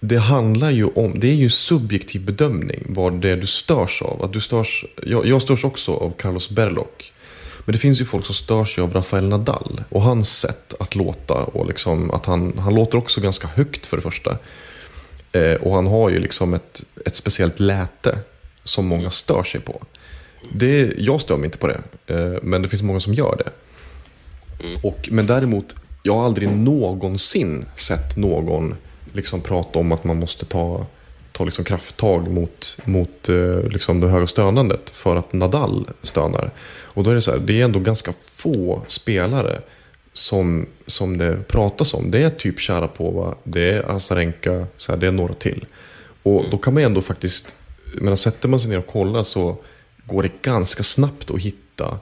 det handlar ju om, det är ju subjektiv bedömning vad det är du störs av. Att du störs, jag, jag störs också av Carlos Berlock. Men det finns ju folk som störs sig av Rafael Nadal och hans sätt att låta. Och liksom att han, han låter också ganska högt för det första. Eh, och han har ju liksom ett, ett speciellt läte som många stör sig på. Det, jag stör mig inte på det, eh, men det finns många som gör det. Och, men däremot, jag har aldrig någonsin sett någon liksom prata om att man måste ta, ta liksom krafttag mot, mot eh, liksom det höga stönandet för att Nadal stönar. Och då är det så här, det är ändå ganska få spelare som, som det pratas om. Det är typ Sharapova, det är Azarenka, så här, det är några till. Och då kan man ändå faktiskt, men sätter man sig ner och kollar så går det ganska snabbt att hitta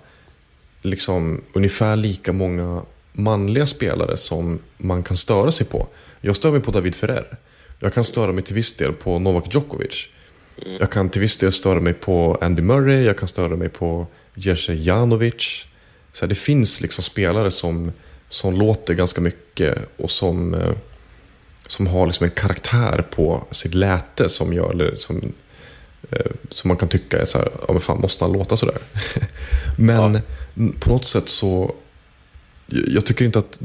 liksom ungefär lika många manliga spelare som man kan störa sig på. Jag stör mig på David Ferrer. Jag kan störa mig till viss del på Novak Djokovic. Jag kan till viss del störa mig på Andy Murray, jag kan störa mig på Jerzy Janovic. Så här, det finns liksom spelare som, som låter ganska mycket och som, eh, som har liksom en karaktär på sitt läte som gör, eller som, eh, som man kan tycka är så här, ja men fan måste han låta sådär? men n- på något sätt så, jag tycker inte att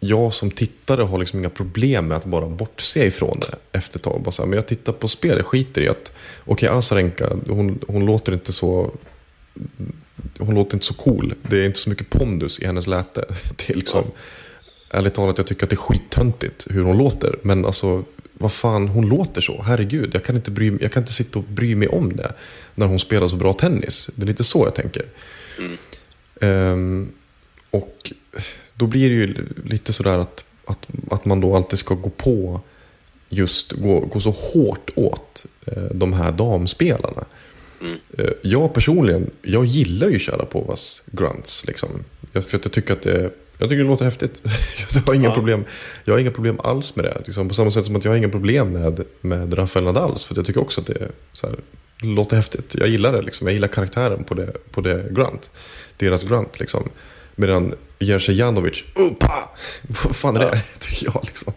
jag som tittare har liksom inga problem med att bara bortse ifrån det efter ett tag. Bara så här, men jag tittar på spel, jag skiter i att okej, Azarenka, hon, hon låter inte så hon låter inte så cool. Det är inte så mycket pondus i hennes läte. Det är liksom, ärligt talat, jag tycker att det är skittöntigt hur hon låter. Men alltså, vad fan, hon låter så. Herregud, jag kan inte, bry, jag kan inte sitta och bry mig om det när hon spelar så bra tennis. Det är lite så jag tänker. Ehm, och då blir det ju lite sådär att, att, att man då alltid ska gå på just gå, gå så hårt åt eh, de här damspelarna. Eh, jag personligen, jag gillar ju Sharapovas grunts. Liksom. Jag, för att jag tycker att det, jag tycker det låter häftigt. jag, har inga problem, jag har inga problem alls med det. Liksom, på samma sätt som att jag har inga problem med, med Rafael Nadals. För jag tycker också att det, här, det låter häftigt. Jag gillar det. Liksom. Jag gillar karaktären på det, på det grunt. Deras grunt liksom. Medan Jerzy Janovic! Vad fan är det? Tycker jag liksom.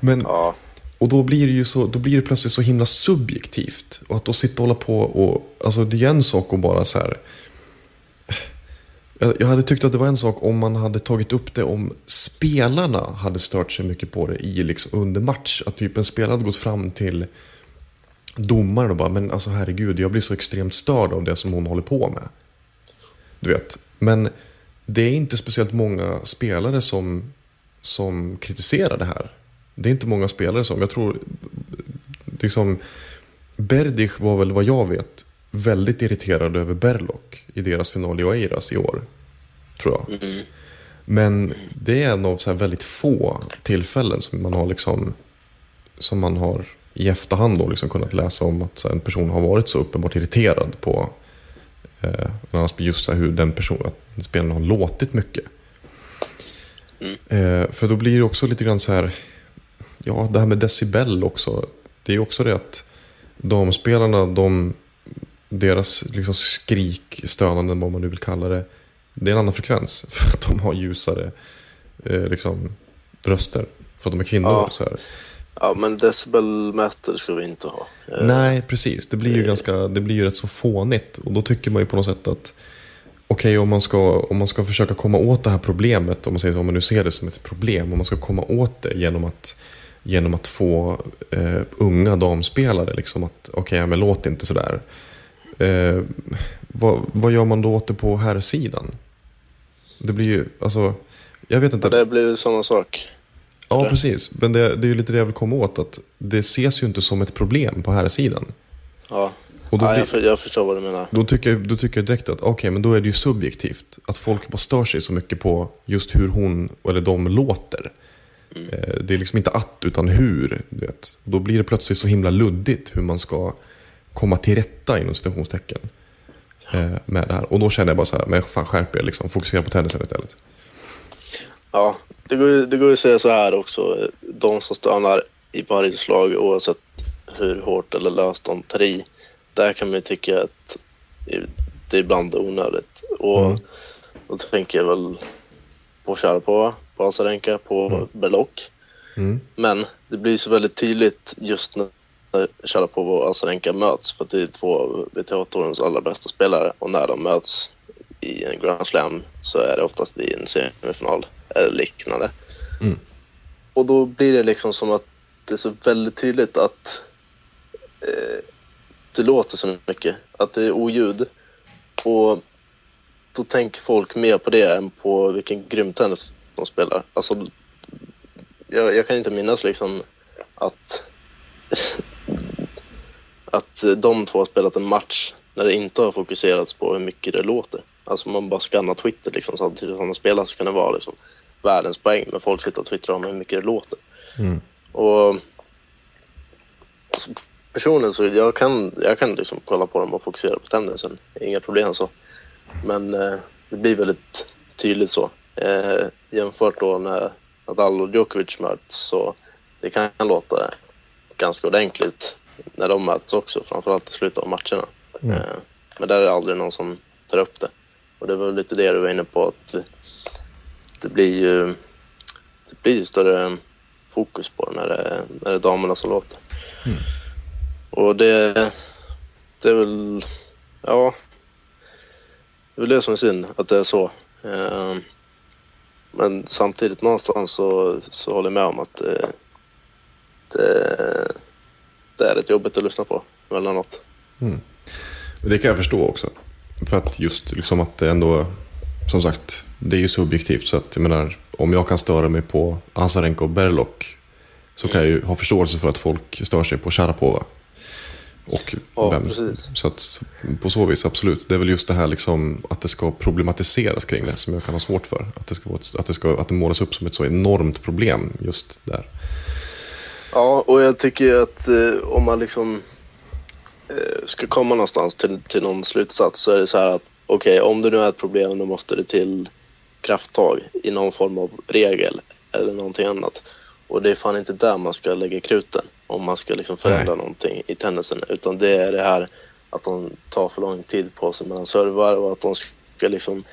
Men, Ja, och då blir det ju så, då blir det plötsligt så himla subjektivt. Och att då sitta och hålla på och, alltså det är ju en sak att bara så här. Jag, jag hade tyckt att det var en sak om man hade tagit upp det om spelarna hade stört sig mycket på det i liksom under match. Att typ en spelare hade gått fram till domaren och bara, men alltså herregud, jag blir så extremt störd av det som hon håller på med. Du vet. Men det är inte speciellt många spelare som, som kritiserar det här. Det är inte många spelare som, jag tror, liksom, Berdych var väl vad jag vet väldigt irriterad över Berlock i deras final i Oeiras i år. Tror jag. Men det är en av så väldigt få tillfällen som man har liksom som man har i efterhand då liksom kunnat läsa om att en person har varit så uppenbart irriterad på eh, just så hur den personen, spelaren har låtit mycket. Eh, för då blir det också lite grann så här, ja det här med decibel också. Det är också det att damspelarna, de, deras liksom skrik, stönanden, vad man nu vill kalla det. Det är en annan frekvens för att de har ljusare eh, liksom, röster. För att de är kvinnor. Ja. Så här. ja men decibelmätare ska vi inte ha. Eh, Nej, precis. Det blir ju ganska, det blir ju rätt så fånigt. Och då tycker man ju på något sätt att okej, om, man ska, om man ska försöka komma åt det här problemet, om man, säger så, om man nu ser det som ett problem, om man ska komma åt det genom att, genom att få eh, unga damspelare, liksom att okej, ja, men låt inte sådär. Eh, vad, vad gör man då åt det på här sidan? Det blir ju, alltså, jag vet inte. Ja, det blir ju samma sak. Ja, precis. Men det, det är ju lite det jag vill komma åt. Att det ses ju inte som ett problem på här sidan. Ja, Och då ja jag, för, jag förstår vad du menar. Då tycker, jag, då tycker jag direkt att okej, men då är det ju subjektivt. Att folk bara stör sig så mycket på just hur hon eller de låter. Eh, Det är liksom inte att, utan hur. Du vet. Då blir det plötsligt så himla luddigt hur man ska komma till rätta inom citationstecken. eh, Med det här. Och då känner jag bara så här, men fan skärp er liksom. Fokusera på tennisen istället. Ja, det går, det går att säga så här också. De som stannar i varje slag oavsett hur hårt eller löst de tar i. Där kan man ju tycka att det är ibland onödigt. Och Mm. då tänker jag väl på Sharapova, på Azarenka, på Berlock. Mm. Men det blir så väldigt tydligt just när Sharapova och Azarenka möts för att det är två av WTA-tourens allra bästa spelare och när de möts i en Grand Slam så är det oftast i en semifinal eller liknande. Mm. Och då blir det liksom som att det är så väldigt tydligt att eh, det låter så mycket, att det är oljud. Och då tänker folk mer på det än på vilken grym tennis de spelar. Alltså, jag, jag kan inte minnas liksom att, att de två har spelat en match när det inte har fokuserats på hur mycket det låter. Alltså man bara skannar Twitter liksom, samtidigt som de spelar så kan det vara liksom, världens poäng. Men folk sitter och twittrar om hur mycket det låter. Mm. Och alltså, personligen så jag kan jag kan liksom kolla på dem och fokusera på tennisen. Inga problem så. Men eh, det blir väldigt tydligt så. Eh, jämfört då när Nadal och Djokovic möts så det kan låta ganska ordentligt när de möts också, framförallt i slutet av matcherna. Eh, men där är det aldrig någon som tar upp det. Och det var lite det du var inne på, att det blir ju det blir större fokus på det när det, när det är damerna som låter. Och det, det är väl, ja, det är väl det som är synd, att det är så. Eh, men samtidigt någonstans så, så håller jag med om att det, det, det är rätt jobbigt att lyssna på emellanåt. Mm. Det kan jag förstå också. För att just liksom att det ändå, som sagt, det är ju subjektivt. Så att jag menar, om jag kan störa mig på Azarenko och Berlok så kan jag ju ha förståelse för att folk stör sig på Sharapova. Och Ja, vem. precis. Så att på så vis, absolut. Det är väl just det här liksom att det ska problematiseras kring det som jag kan ha svårt för. Att det ska, vara ett, att det, ska, att det målas upp som ett så enormt problem just där. Ja, och jag tycker att eh, om man liksom eh, ska komma någonstans till, till någon slutsats så är det så här att okej, om det nu är ett problem då måste det till krafttag i någon form av regel eller någonting annat. Och det är fan inte där man ska lägga kruten om man ska liksom förändra Nej. någonting i tennisen. Utan det är det här att de tar för lång tid på sig mellan servar och att de ska liksom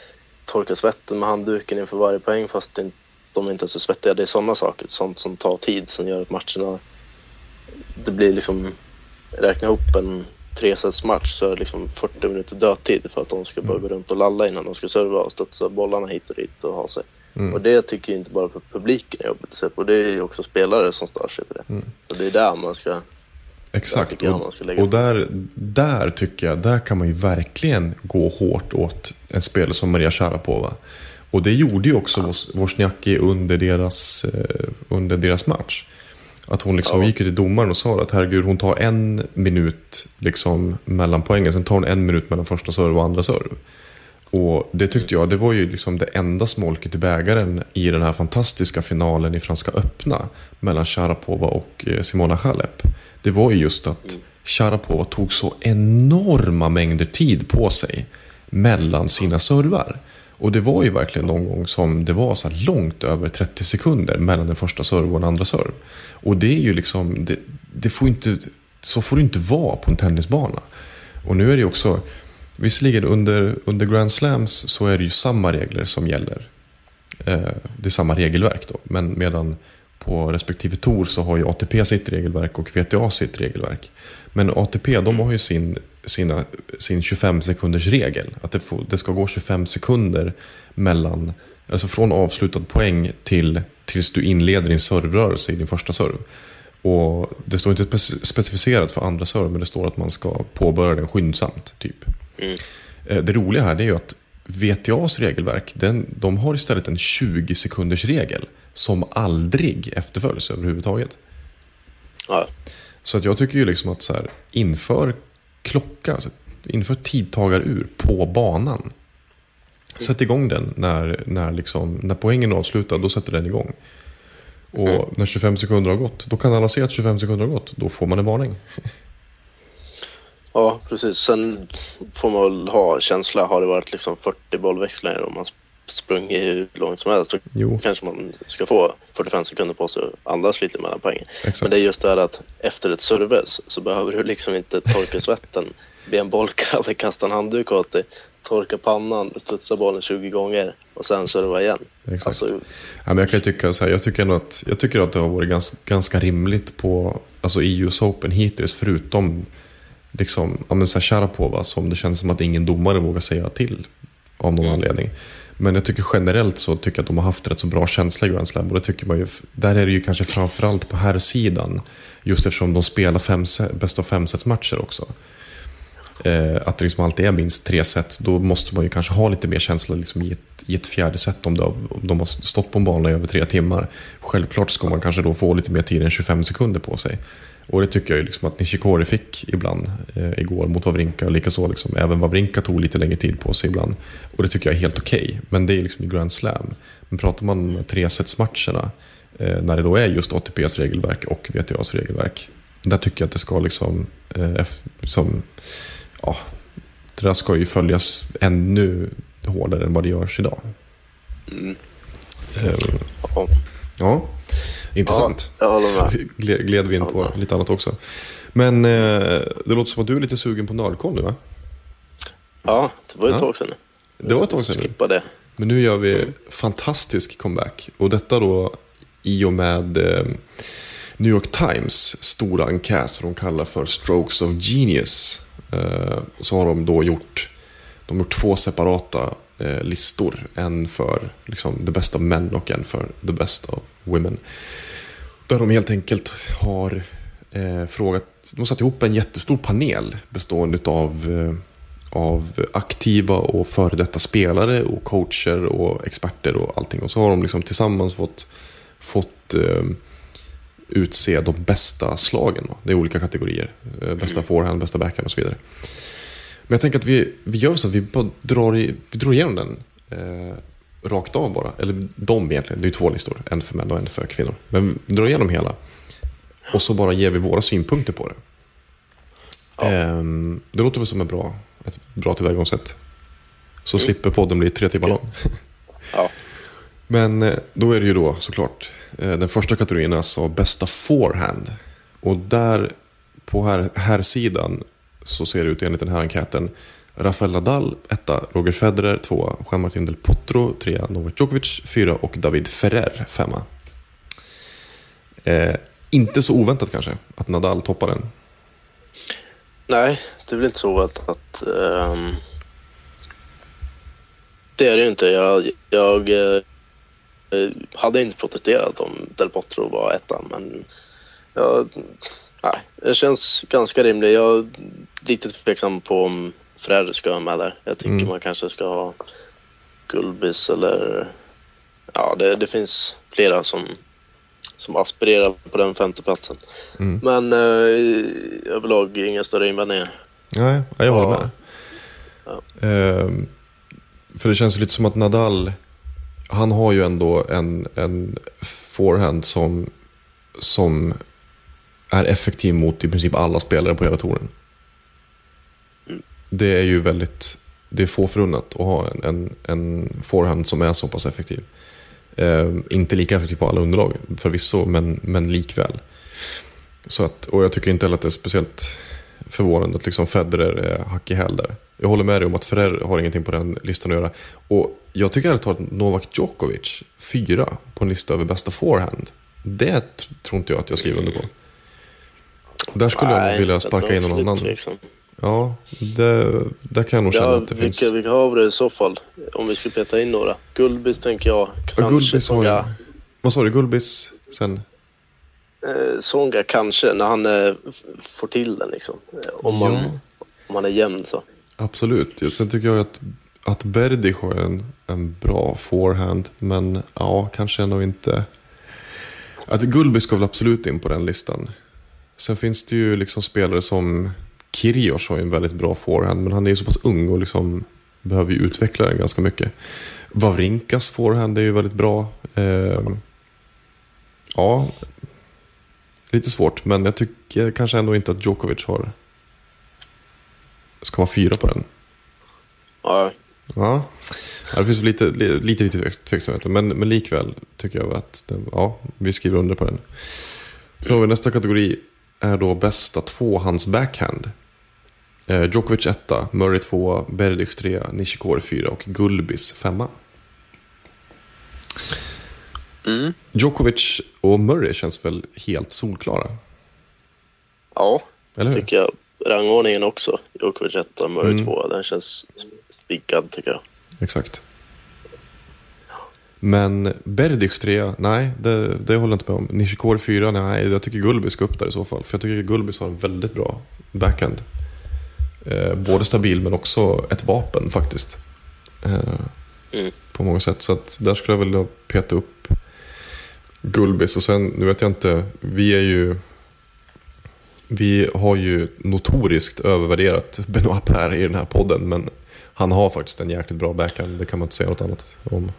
torka svetten med handduken inför varje poäng fast de inte är svettiga. Det är sådana saker, sånt som tar tid som gör att matcherna... Det blir liksom... Räkna ihop en tresättsmatch så är det liksom 40 minuter dödtid för att de ska börja gå runt och lalla innan de ska serva och studsa bollarna hit och dit och ha sig. Och det tycker ju inte bara publiken är jobbigt att se på, det är också spelare som stör sig på det. Så det är där man ska... Exakt, jag och, och där, där tycker jag, där kan man ju verkligen gå hårt åt en spelare som Maria Sharapova. Och det gjorde ju också Wos- Wozniacki under deras, eh, under deras match. Att hon liksom gick ju till domaren och sa att herregud, hon tar en minut liksom mellan poängen, sen tar hon en minut mellan första serve och andra serve. Och det tyckte jag, det var ju liksom det enda smolket i bägaren i den här fantastiska finalen i Franska öppna mellan Sharapova och eh, Simona Halep. Det var ju just att Sharapova tog så enorma mängder tid på sig mellan sina servar. Och det var ju verkligen någon gång som det var så långt över 30 sekunder mellan den första serv och den andra serv. Och det är ju liksom, det, det får inte, så får det inte vara på en tennisbana. Och nu är det ju också, visserligen under, under Grand Slams så är det ju samma regler som gäller. Eh, det är samma regelverk då, men medan på respektive tour så har ju ATP sitt regelverk och VTA sitt regelverk. Men ATP de har ju sin, sina, sin 25 sekunders regel. Att det, får, det ska gå 25 sekunder mellan, alltså från avslutad poäng till tills du inleder din servrörelse i din första serv. Och det står inte specificerat för andra serv, men det står att man ska påbörja den skyndsamt. typ. Eh, Det roliga här är ju att VTAs regelverk, den, de har istället en 20 sekunders regel som aldrig efterföljs överhuvudtaget. Ja, Så att jag tycker ju liksom att så här, inför klocka, alltså, inför tidtagarur på banan. Sätt igång den när, när, liksom, när poängen är avslutad, då sätter den igång. Och när 25 sekunder har gått, då kan alla se att 25 sekunder har gått. Då får man en varning. ja, precis. Sen får man väl ha känsla. Har det varit liksom 40 bollväxlingar och man sprungit hur långt som helst så Jo. kanske man ska få 45 sekunder på sig att andas lite mellan poängen. Exakt. Men det är just det här att efter ett service så behöver du liksom inte torka svetten, be en bollkall, kasta en handduk åt dig, torka pannan, studsa bollen 20 gånger och sen serva igen. Exakt. Alltså, Ja, men jag kan tycka så här, jag tycker ändå att, jag tycker att det har varit ganska, ganska rimligt på alltså i US Open hittills, förutom liksom, ja, men så här Sharapova som det känns som att ingen domare vågar säga till av någon anledning. Men jag tycker generellt så tycker jag att de har haft rätt så bra känsla i Grand Slam. Och det tycker man ju, där är det ju kanske framförallt på här sidan Just eftersom de spelar fem, bäst av fem matcher också. Eh, att det liksom alltid är minst tre set, då måste man ju kanske ha lite mer känsla liksom i, ett, i ett fjärde set om, det, har- om de har stått på en bana i över tre timmar. Självklart ska man kanske då få lite mer tid än 25 sekunder på sig. Och det tycker jag ju liksom att Nishikori fick ibland eh, igår mot Wawrinka och likaså liksom, även Wawrinka tog lite längre tid på sig ibland. Och det tycker jag är helt okej, men det är liksom i Grand Slam. Men pratar man om tresetsmatcherna, eh, när det då är just ATPs regelverk och VTAs regelverk, där tycker jag att det ska liksom, eh, som, ja, det där ska ju följas ännu hårdare än vad det görs idag. Eh, ja. Intressant. Ja, jag. Gled, vi in på lite annat också. Men eh, det låter som att du är lite sugen på Nördkoll nu va? Ja, det var ett Ja. tag sedan. Det var ett tag sedan. Skippa det. Men nu gör vi fantastisk comeback. Och detta då i och med eh, New York Times stora enkät som de kallar för Strokes of Genius. Eh, så har de då gjort, de har gjort två separata eh, listor. En för liksom, best of men och en för the best of women. Där de helt enkelt har eh, frågat, de satt ihop en jättestor panel bestående av, eh, av aktiva och före detta spelare och coacher och experter och allting. Och så har de liksom tillsammans fått, fått eh, utse de bästa slagen. Då. Det är olika kategorier. Eh, bästa forehand, bästa backhand och så vidare. Men jag tänker att vi, vi gör så att vi bara drar, i, vi drar igenom den eh, rakt av bara. Eller de egentligen, det är ju två listor. En för män och en för kvinnor. Men vi drar igenom hela. Och så bara ger vi våra synpunkter på det. Ehm, det låter väl som ett bra, ett bra tillvägagångssätt. Så slipper podden bli tre timmar lång. Ja. Men eh, då är det ju då såklart eh, den första kategorin alltså bästa forehand. Och där på här, här sidan så ser det ut enligt den här enkäten. Rafael Nadal, etta. Roger Federer, tvåa. Jean-Martin del Potro, trea. Novak Djokovic, fyra. Och David Ferrer, femma. Eh, inte så oväntat kanske att Nadal toppar den. Nej, det är väl inte så oväntat. att um... det är det ju inte. Jag, jag eh, hade inte protesterat om Del Potro var etta. men jag, nej, det känns ganska rimligt. Jag är lite tveksam på om Ferrer ska vara med där. Jag tycker Mm. man kanske ska ha Gulbis eller... Ja, det, det finns flera som, som aspirerar på den femteplatsen. Mm. Men eh, överlag inga större invändningar. Nej, jag håller Ja. med. Ehm, för det känns lite som att Nadal, han har ju ändå en, en forehand som, som är effektiv mot i princip alla spelare på hela touren. Det är ju väldigt, det är få förunnat att ha en, en, en forehand som är så pass effektiv. Ehm, inte lika effektiv på alla underlag förvisso, men, men likväl. Så att, och jag tycker inte heller att det är speciellt förvånande att liksom Federer är hack i häl där. Jag håller med dig om att Ferrer har ingenting på den listan att göra. Och jag tycker ärligt talat Novak Djokovic, fyra på en lista över bästa forehand. Det tror inte jag att jag skriver under på. Där skulle jag nog vilja sparka in någon annan. Tveksam. Ja, det, där kan jag nog känna Ja, att det vilka, finns... vilka har vi det i så fall? Om vi skulle peta in några. Gulbis tänker jag. Ja, Kanske Gulbis har Songa. jag. Vad sa du? Gulbis? Sen? Eh, Songa kanske, när han eh, får till den liksom. Eh, Om, man, Ja. om man är jämn så. Absolut. Ja, Sen tycker jag att, att Berdych har en, en bra forehand. Men ja, kanske ändå inte... Att Gulbis ska väl absolut in på den listan. Sen finns det ju liksom spelare som Kyrgios har ju en väldigt bra forehand. Men han är ju så pass ung och liksom behöver ju utveckla den ganska mycket. Wawrinkas forehand är ju väldigt bra. Eh, ja, lite svårt. Men jag tycker kanske ändå inte att Djokovic har ska vara fyra på den. Ja, Ja, ja det finns lite, li- lite, lite tvek- tveksamheter. Men, men likväl tycker jag att den, ja, vi skriver under på den. Så har vi nästa kategori är då bästa tvåhands backhand. Eh, Djokovic etta, Murray tvåa, Berdych trea, Nishikori fyra och Gulbis femma. mm. Djokovic och Murray känns väl helt solklara? ja Eller hur? tycker jag. Rangordningen också. Djokovic etta, Murray Mm. tvåa. Den känns spikad tycker jag. Exakt. Men Berdych trea, nej, det, det håller jag inte med om. Nishikori fyra, nej, jag tycker Gulbis ska upp där i så fall. För jag tycker Gulbis har en väldigt bra backhand. Eh, både stabil men också ett vapen faktiskt. Eh, Mm. På många sätt. Så att där skulle jag vilja peta upp Gulbis. Och sen, nu vet jag inte, vi är ju... Vi har ju notoriskt övervärderat Benoit Per i den här podden. Men han har faktiskt en jäkligt bra backhand. Det kan man inte säga något annat om.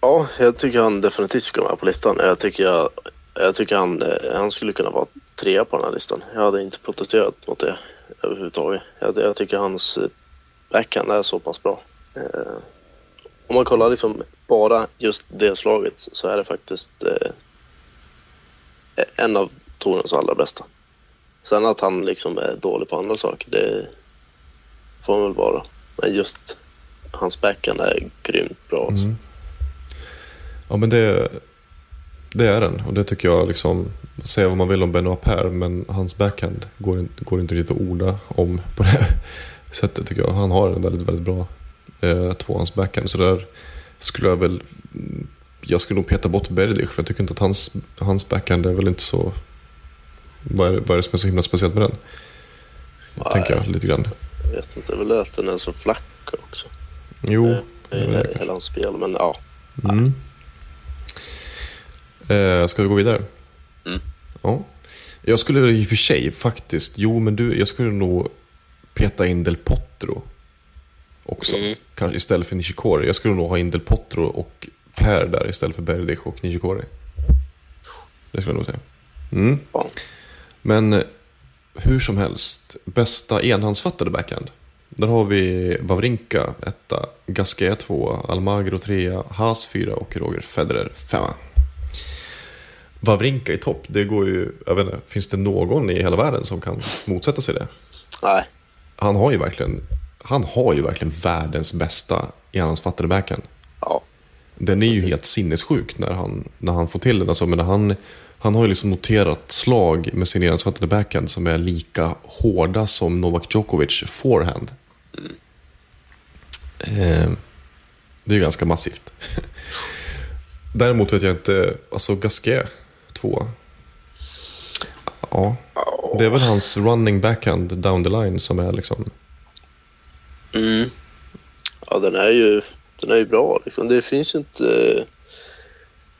Ja, jag tycker han definitivt ska vara med på listan. Jag tycker, jag, jag tycker han, eh, han skulle kunna vara trea på den här listan. Jag hade inte protesterat mot det överhuvudtaget. Jag, jag tycker hans eh, backhand är så pass bra. Eh, om man kollar liksom bara just det slaget så är det faktiskt eh, en av Torens allra bästa. Sen att han liksom är dålig på andra saker, det får han väl vara. Men just hans backhand är grymt bra. Alltså. Mm. Ja men det, det är den och det tycker jag liksom, säga vad man vill om Benoit Per men hans backhand går, går inte riktigt att orda om på det sättet tycker jag. Han har en väldigt, väldigt bra eh, tvåhands backhand så där skulle jag väl, jag skulle nog peta bort Berdych för jag tycker inte att hans, hans backhand är väl inte så, vad är, vad är det som är så himla speciellt med den? Nej. Tänker jag lite grann. Jag vet inte, det är väl att den är så flack också. Jo, Det det är hela hans spel, men ja. Mm. Eh, ska vi gå vidare? Mm. Ja. Jag skulle i och för sig faktiskt, jo men du, jag skulle nog peta in Del Potro också. Mm. Kanske istället för Nishikori. Jag skulle nog ha in Del Potro och Per där istället för Berdych och Nishikori. Det skulle jag nog säga. Mm. Men eh, hur som helst, bästa enhandsfattade backhand. Där har vi Wawrinka etta, Gasquet tvåa, Almagro trea, Haas fyra och Roger Federer femma. Wawrinka i topp, det går ju, jag vet inte, finns det någon i hela världen som kan motsätta sig det? Nej, Han har ju verkligen, han har ju verkligen världens bästa enhandsfattade backhand. ja. Den är ju helt sinnessjuk när han, när han får till den. Alltså, men han, han har ju liksom noterat slag med sin enhandsfattade backhand som är lika hårda som Novak Djokovic forehand. Eh, det är ju ganska massivt. Däremot vet jag inte, alltså Gasquet, två. Ja, det är väl hans running backhand down the line som är liksom... Mm. Ja, den är ju, den är ju bra. Liksom. Det finns inte,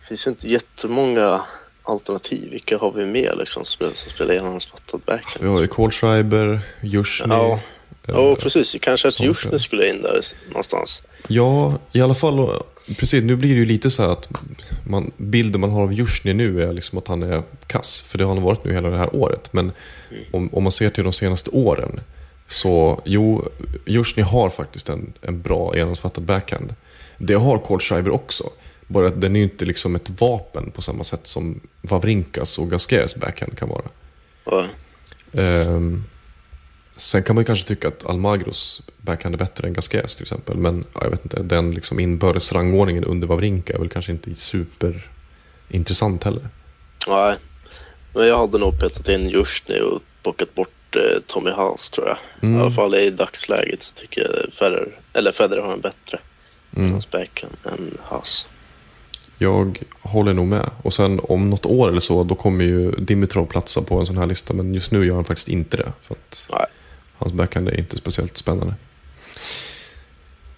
finns inte jättemånga alternativ. Vilka har vi med liksom, som spelar, spelar enhandsfattad Vi backhand? har ju Kohlschreiber, Jusjny. Ja. Eh, Ja, precis. Kanske att ja. skulle in där någonstans. Ja, i alla fall. Precis, nu blir det ju lite så här att man, bilden man har av Jusjny nu är liksom att han är kass. För det har han varit nu hela det här året. Men om, om man ser till de senaste åren. Så jo, Jusjny har faktiskt en, en bra enhandsfattad backhand. Det har Kohlschreiber också. Bara att den är ju inte liksom ett vapen på samma sätt som Wawrinkas och Gasquets backhand kan vara. Ja. Ehm, sen kan man kanske tycka att Almagros backhand är bättre än Gasquets till exempel. Men ja, jag vet inte, den liksom inbördes rangordningen under Wawrinka är väl kanske inte superintressant heller. Nej, men jag hade nog petat in Jusjny och plockat bort eh, Tommy Haas tror jag. Mm. I alla fall i dagsläget så tycker jag Federer, eller Federer har en bättre Mm. hans backhand än Haas. Jag håller nog med. Och sen om något år eller så, då kommer ju Dimitrov platsa på en sån här lista. Men just nu gör han faktiskt inte det. För att Nej. Hans backhand är inte speciellt spännande.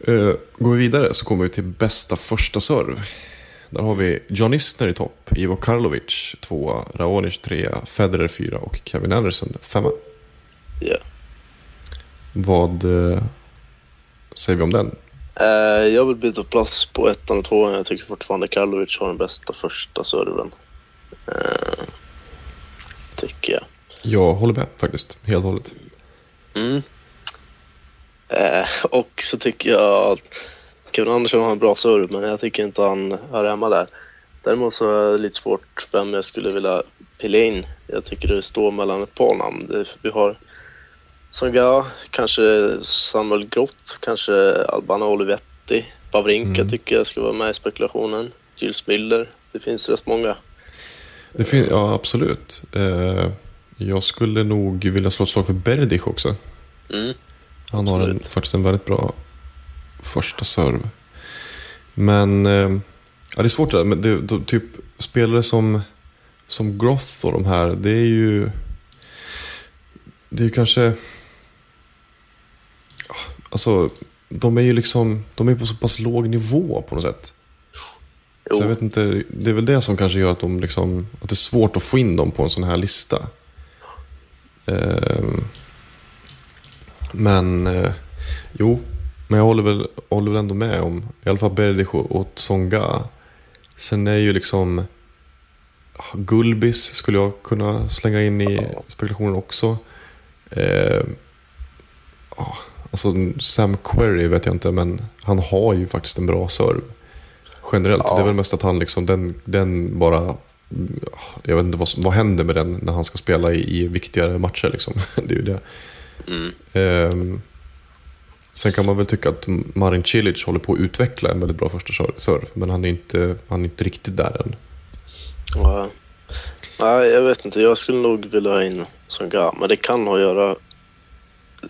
Uh, går vi vidare så kommer vi till bästa första serv. Där har vi John Isner i topp, Ivo Karlovic tvåa, Raonic trea, Federer fyra och Kevin Anderson femma. Ja. Vad eh, säger vi om den? Eh, jag vill byta plats på ettan och tvåan. Jag tycker fortfarande Karlovic har den bästa första serven. Tycker jag. Jag håller med faktiskt, helt och hållet. Mm. Eh, och så tycker jag att Kevin Andersson har en bra serve, men jag tycker inte han hör hemma där. Däremot så är det lite svårt vem jag skulle vilja pilla in. Jag tycker det står mellan ett par namn. Vi har Songa, kanske Samuel Grott, kanske Albano Olivetti. Wawrinka Mm. tycker jag ska vara med i spekulationen. Gilles Miller. Det finns rätt många. Det fin- ja, absolut. Eh, jag skulle nog vilja slå ett slag för Berdych också. Mm. Han har en, faktiskt en väldigt bra första serv. Men eh, ja, det är svårt det där. Men det, då, typ spelare som, som Groth och de här, det är ju... Det är ju kanske... Alltså, de är ju liksom... De är på så pass låg nivå på något sätt. Jo. Så jag vet inte, det är väl det som kanske gör att, de liksom, att det är svårt att få in dem på en sån här lista. Ehm, men eh, jo, men jag håller väl, håller väl ändå med om i alla fall Berdych och, Tsonga. Sen är ju liksom Gulbis skulle jag kunna slänga in i spekulationen också. Eh, alltså Sam Querrey vet jag inte, men han har ju faktiskt en bra serve. Generellt. Ja. Det är väl mest att han liksom, den, den bara jag vet inte vad, som, vad händer med den när han ska spela i, i viktigare matcher. Liksom. Det är ju det. Mm. Ehm, sen kan man väl tycka att Marin Cilic håller på att utveckla en väldigt bra första serv- serve. Men han är inte, han är inte riktigt där än. Ja. Nej, jag vet inte. Jag skulle nog vilja ha in Songa, men det kan ha att göra...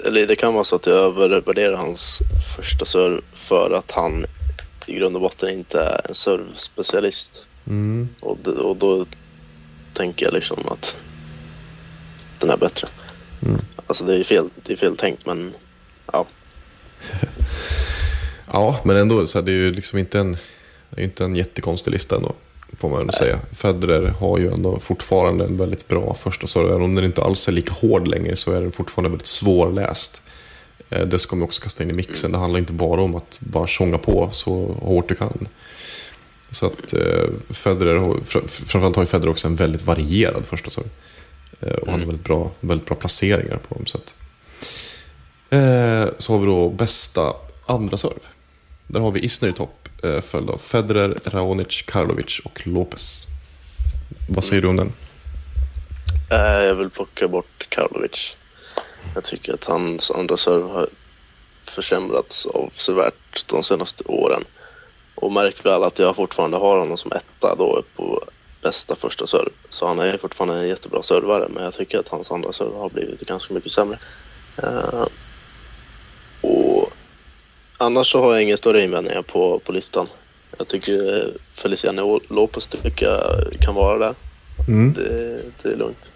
Eller det kan vara så att jag övervärderar hans första serve för att han i grund och botten inte är en servspecialist. Mm. Och, och då tänker jag liksom att den är bättre. Mm. Alltså det är fel, det är fel tänkt, men ja. Ja, men ändå, så här, det är ju liksom inte en, det är inte en jättekonstig lista ändå. Får man ändå säga. Federer har ju ändå fortfarande en väldigt bra första serve. Även om den inte alls är lika hård längre så är den fortfarande väldigt svårläst. Eh, Det ska man också kasta in i mixen. Det handlar inte bara om att bara tjonga på så hårt du kan. Så att eh, Federer, fr- framförallt har ju Federer också en väldigt varierad första serve. Eh, och han har väldigt bra, väldigt bra placeringar på dem. Så, att. Eh, så har vi då bästa andra serve. Där har vi Isner i topp, eh, följd av Federer, Raonic, Karlovic och Lopez. Vad säger du om den? Eh, Jag vill plocka bort Karlovic. Jag tycker att hans andra serve har försämrats avsevärt de senaste åren. Och märk väl att jag fortfarande har honom som etta då på bästa första serve. Så han är fortfarande en jättebra servare men jag tycker att hans andra serve har blivit ganska mycket sämre. Eh, och annars så har jag inga större invändningar på, på listan. Jag tycker Feliciano Lopez tycker kan vara där. Mm. Det, det är lugnt.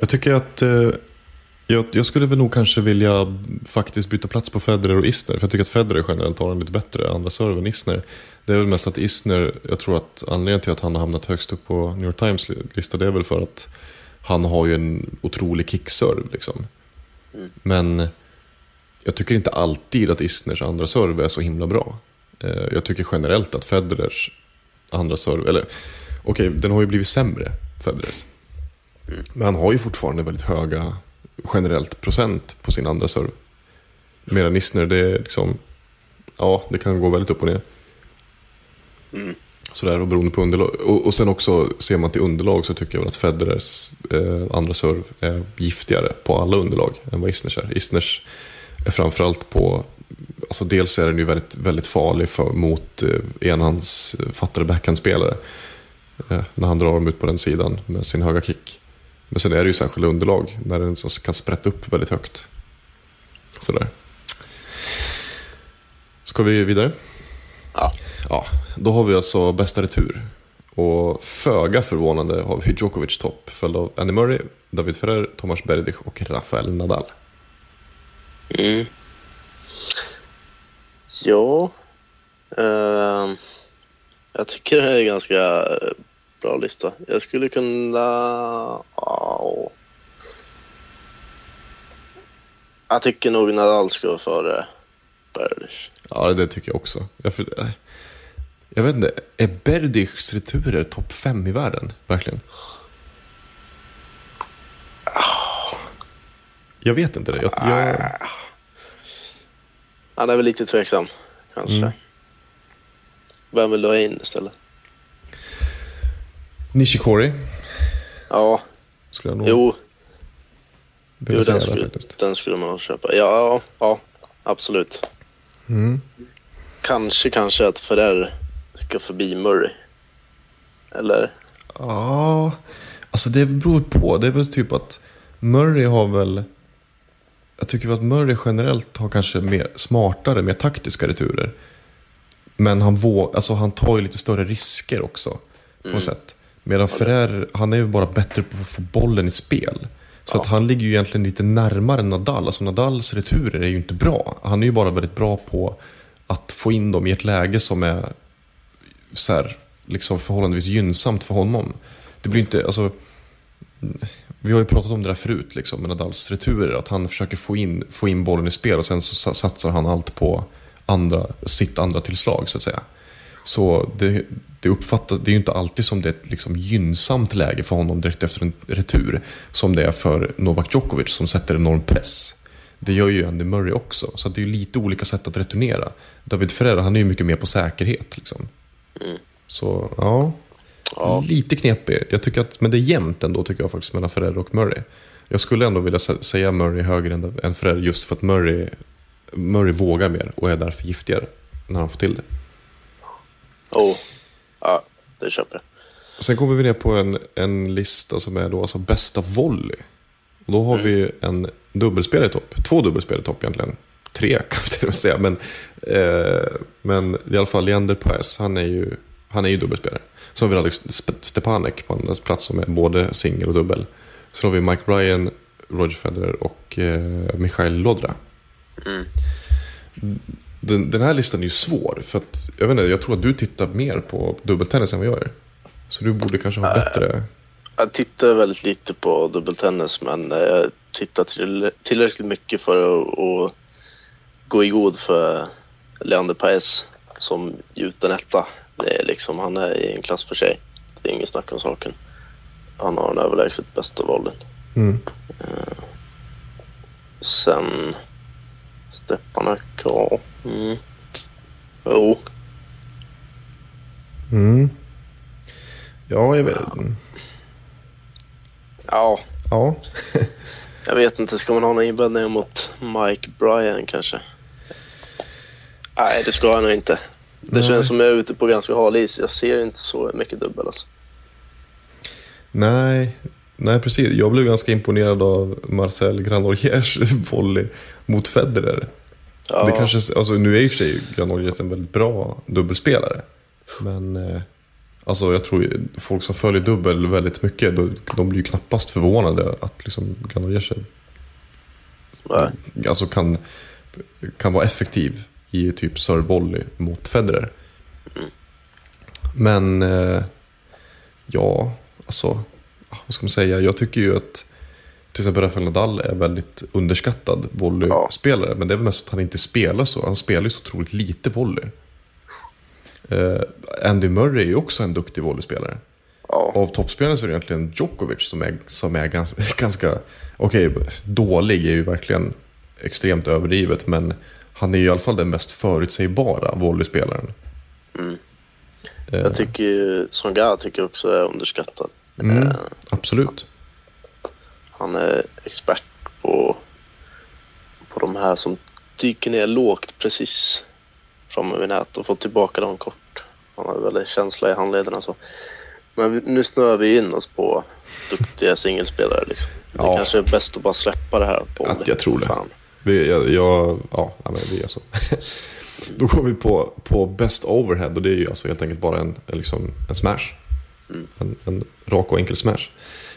Jag tycker att eh, jag, jag skulle väl nog kanske vilja faktiskt byta plats på Federer och Isner. För jag tycker att Federer generellt har en lite bättre andra serve än Isner. Det är väl mest att Isner, jag tror att anledningen till att han har hamnat högst upp på New York Times lista det är väl för att han har ju en otrolig kickserve liksom. Men jag tycker inte alltid att Isners andra serve är så himla bra. Eh, Jag tycker generellt att Federers andra serve, eller okej, den har ju blivit sämre, Federers. Men han har ju fortfarande väldigt höga generellt procent på sin andra serve. Medan Isner, det är liksom, ja, det kan gå väldigt upp och ner. Sådär, och beroende på underlag. Och, och sen också, ser man till underlag så tycker jag väl att Federers eh, andra serve är giftigare på alla underlag än vad Isners är. Isners är framförallt på, alltså dels är den ju väldigt, väldigt farlig för, mot eh, enhandsfattade backhandspelare. Eh, när han drar dem ut på den sidan med sin höga kick. Men sen är det ju särskilda underlag när den kan sprätta upp väldigt högt. Sådär. Ska vi vidare? Ja. Ja, då har vi alltså bästa retur. Och föga förvånande har vi Djokovic topp, följd av Andy Murray, David Ferrer, Tomas Berdych och Rafael Nadal. Mm. Ja. ehm, jag tycker det är en ganska eh, bra lista. Jag skulle kunna... Ja. Jag tycker nog Nadal ska vara före Berdych. Ja, det tycker jag också. Jag, för, jag vet inte, är Berdychs returer topp fem i världen? Verkligen? Jag vet inte det. Jag, jag, Han är väl lite tveksam, kanske. Mm. Vem vill du ha in istället? Nishikori Ja, skulle jag nog jo, jo den, där skulle, faktiskt. den skulle man köpa. Ja, ja, absolut. Mm. Kanske, kanske att Ferrer ska förbi Murray. Eller? Ja, alltså det beror på. Det är väl typ att Murray har väl... Jag tycker väl att Murray generellt har kanske mer smartare, mer taktiska returer. Men han, vå, alltså han tar ju lite större risker också. På något sätt. Medan Ferrer, han är ju bara bättre på att få bollen i spel. Så att han ligger ju egentligen lite närmare Nadal. Alltså Nadals returer är ju inte bra. Han är ju bara väldigt bra på att få in dem i ett läge som är så här, liksom förhållandevis gynnsamt för honom. Det blir inte, alltså, vi har ju pratat om det där förut, liksom, med Nadals returer. Att han försöker få in, få in bollen i spel och sen så sa- satsar han allt på andra, sitt andra tillslag, så att säga. Så det, det uppfattas, det är ju inte alltid som det är ett liksom gynnsamt läge för honom direkt efter en retur. Som det är för Novak Djokovic som sätter enorm press. Det gör ju Andy Murray också. Så det är ju lite olika sätt att returnera. David Ferrer, han är ju mycket mer på säkerhet. Liksom. Så, ja. Ja. Lite knepig. Jag tycker att, men det är jämnt ändå tycker jag faktiskt mellan Ferrer och Murray. Jag skulle ändå vilja sä- säga Murray högre än, än Ferrer just för att Murray, Murray vågar mer och är därför giftigare när han får till det. Oh. Det köper jag. Sen kommer vi ner på en, en lista som är då alltså bästa volley. Och då har vi en dubbelspelare i topp. Två dubbelspelare i topp egentligen. Tre kan vi till och med säga. Men, eh, men i alla fall Leander Paes, han är ju, han är ju dubbelspelare. Så har vi Alex Stepanek på andra plats som är både singel och dubbel. Så har vi Mike Bryan, Roger Federer och eh, Michael Lodra. Den, den här listan är ju svår. För att, jag, vet inte, jag tror att du tittar mer på dubbeltennis än vad jag gör. Så du borde kanske ha bättre... Jag tittar väldigt lite på dubbeltennis men eh, jag tittar till, tillräckligt mycket för att, att gå i god för Leander Paes som gjuten etta. Det är liksom, han är i en klass för sig. Det är inget snack om saken. Han har den överlägset bästa volleyn. Mm. Sen Stepanek, ja. Mm. Jo, Mm. Ja, jag vet. ja. Ja. Jag vet inte, ska man ha några invändningar mot Mike Bryan kanske? Nej, det ska jag nog inte. Det Nej. känns som jag är ute på ganska hal is. Jag ser inte så mycket dubbel alltså. Nej, nej, precis. Jag blev ganska imponerad av Marcel Granoliers volley mot Federer. Ja, Det kanske, alltså, nu är i och för sig Granoliers en väldigt bra dubbelspelare. Men eh, alltså, jag tror folk som följer dubbel väldigt mycket, de, de blir ju knappast förvånade att liksom, nej. alltså, kan, kan vara effektiv i typ serve-volley mot Federer. Men eh, ja, alltså, vad ska man säga? Jag tycker ju att till exempel Rafael Nadal är väldigt underskattad volleyspelare. Men det är väl mest att han inte spelar så. Han spelar ju så otroligt lite volley. Eh, Andy Murray är ju också en duktig volleyspelare. Ja, Av toppspelarna så är det egentligen Djokovic som är, som är ganska, ganska okej, dålig är ju verkligen extremt överdrivet, men han är ju i alla fall den mest förutsägbara volleyspelaren. Eh, jag tycker ju Songa tycker jag också är underskattad. Mm, Eh, absolut. Han är expert på, på de här som dyker ner lågt precis framme vid nät och får tillbaka dem kort. Han har väldigt känsla i handlederna. Så. Men nu snöar vi in oss på duktiga singelspelare. Liksom. Det Ja. kanske är bäst att bara släppa det här. På Att jag tror det. Fan. Vi, jag, jag, ja, men vi är så. Då går vi på, på Best Overhead och det är ju alltså helt enkelt bara en, en, liksom, en smash. En, en rak och enkel smash.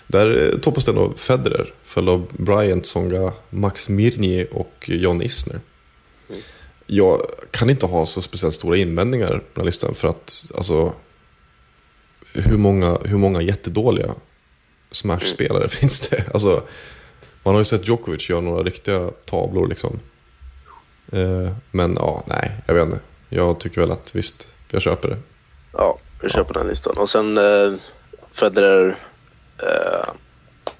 Där eh, toppas den av Federer, följd av Bryant, Songa, Max Mirny och John Isner. Jag kan inte ha så speciellt stora invändningar på den här listan för att alltså, hur många, hur många jättedåliga Smash-spelare finns det? Alltså, man har ju sett Djokovic göra några riktiga tavlor liksom. Eh, men ja, nej, jag vet inte. Jag tycker väl att visst, jag köper det. Ja, vi köper den listan. Och sen eh, Federer. Eh,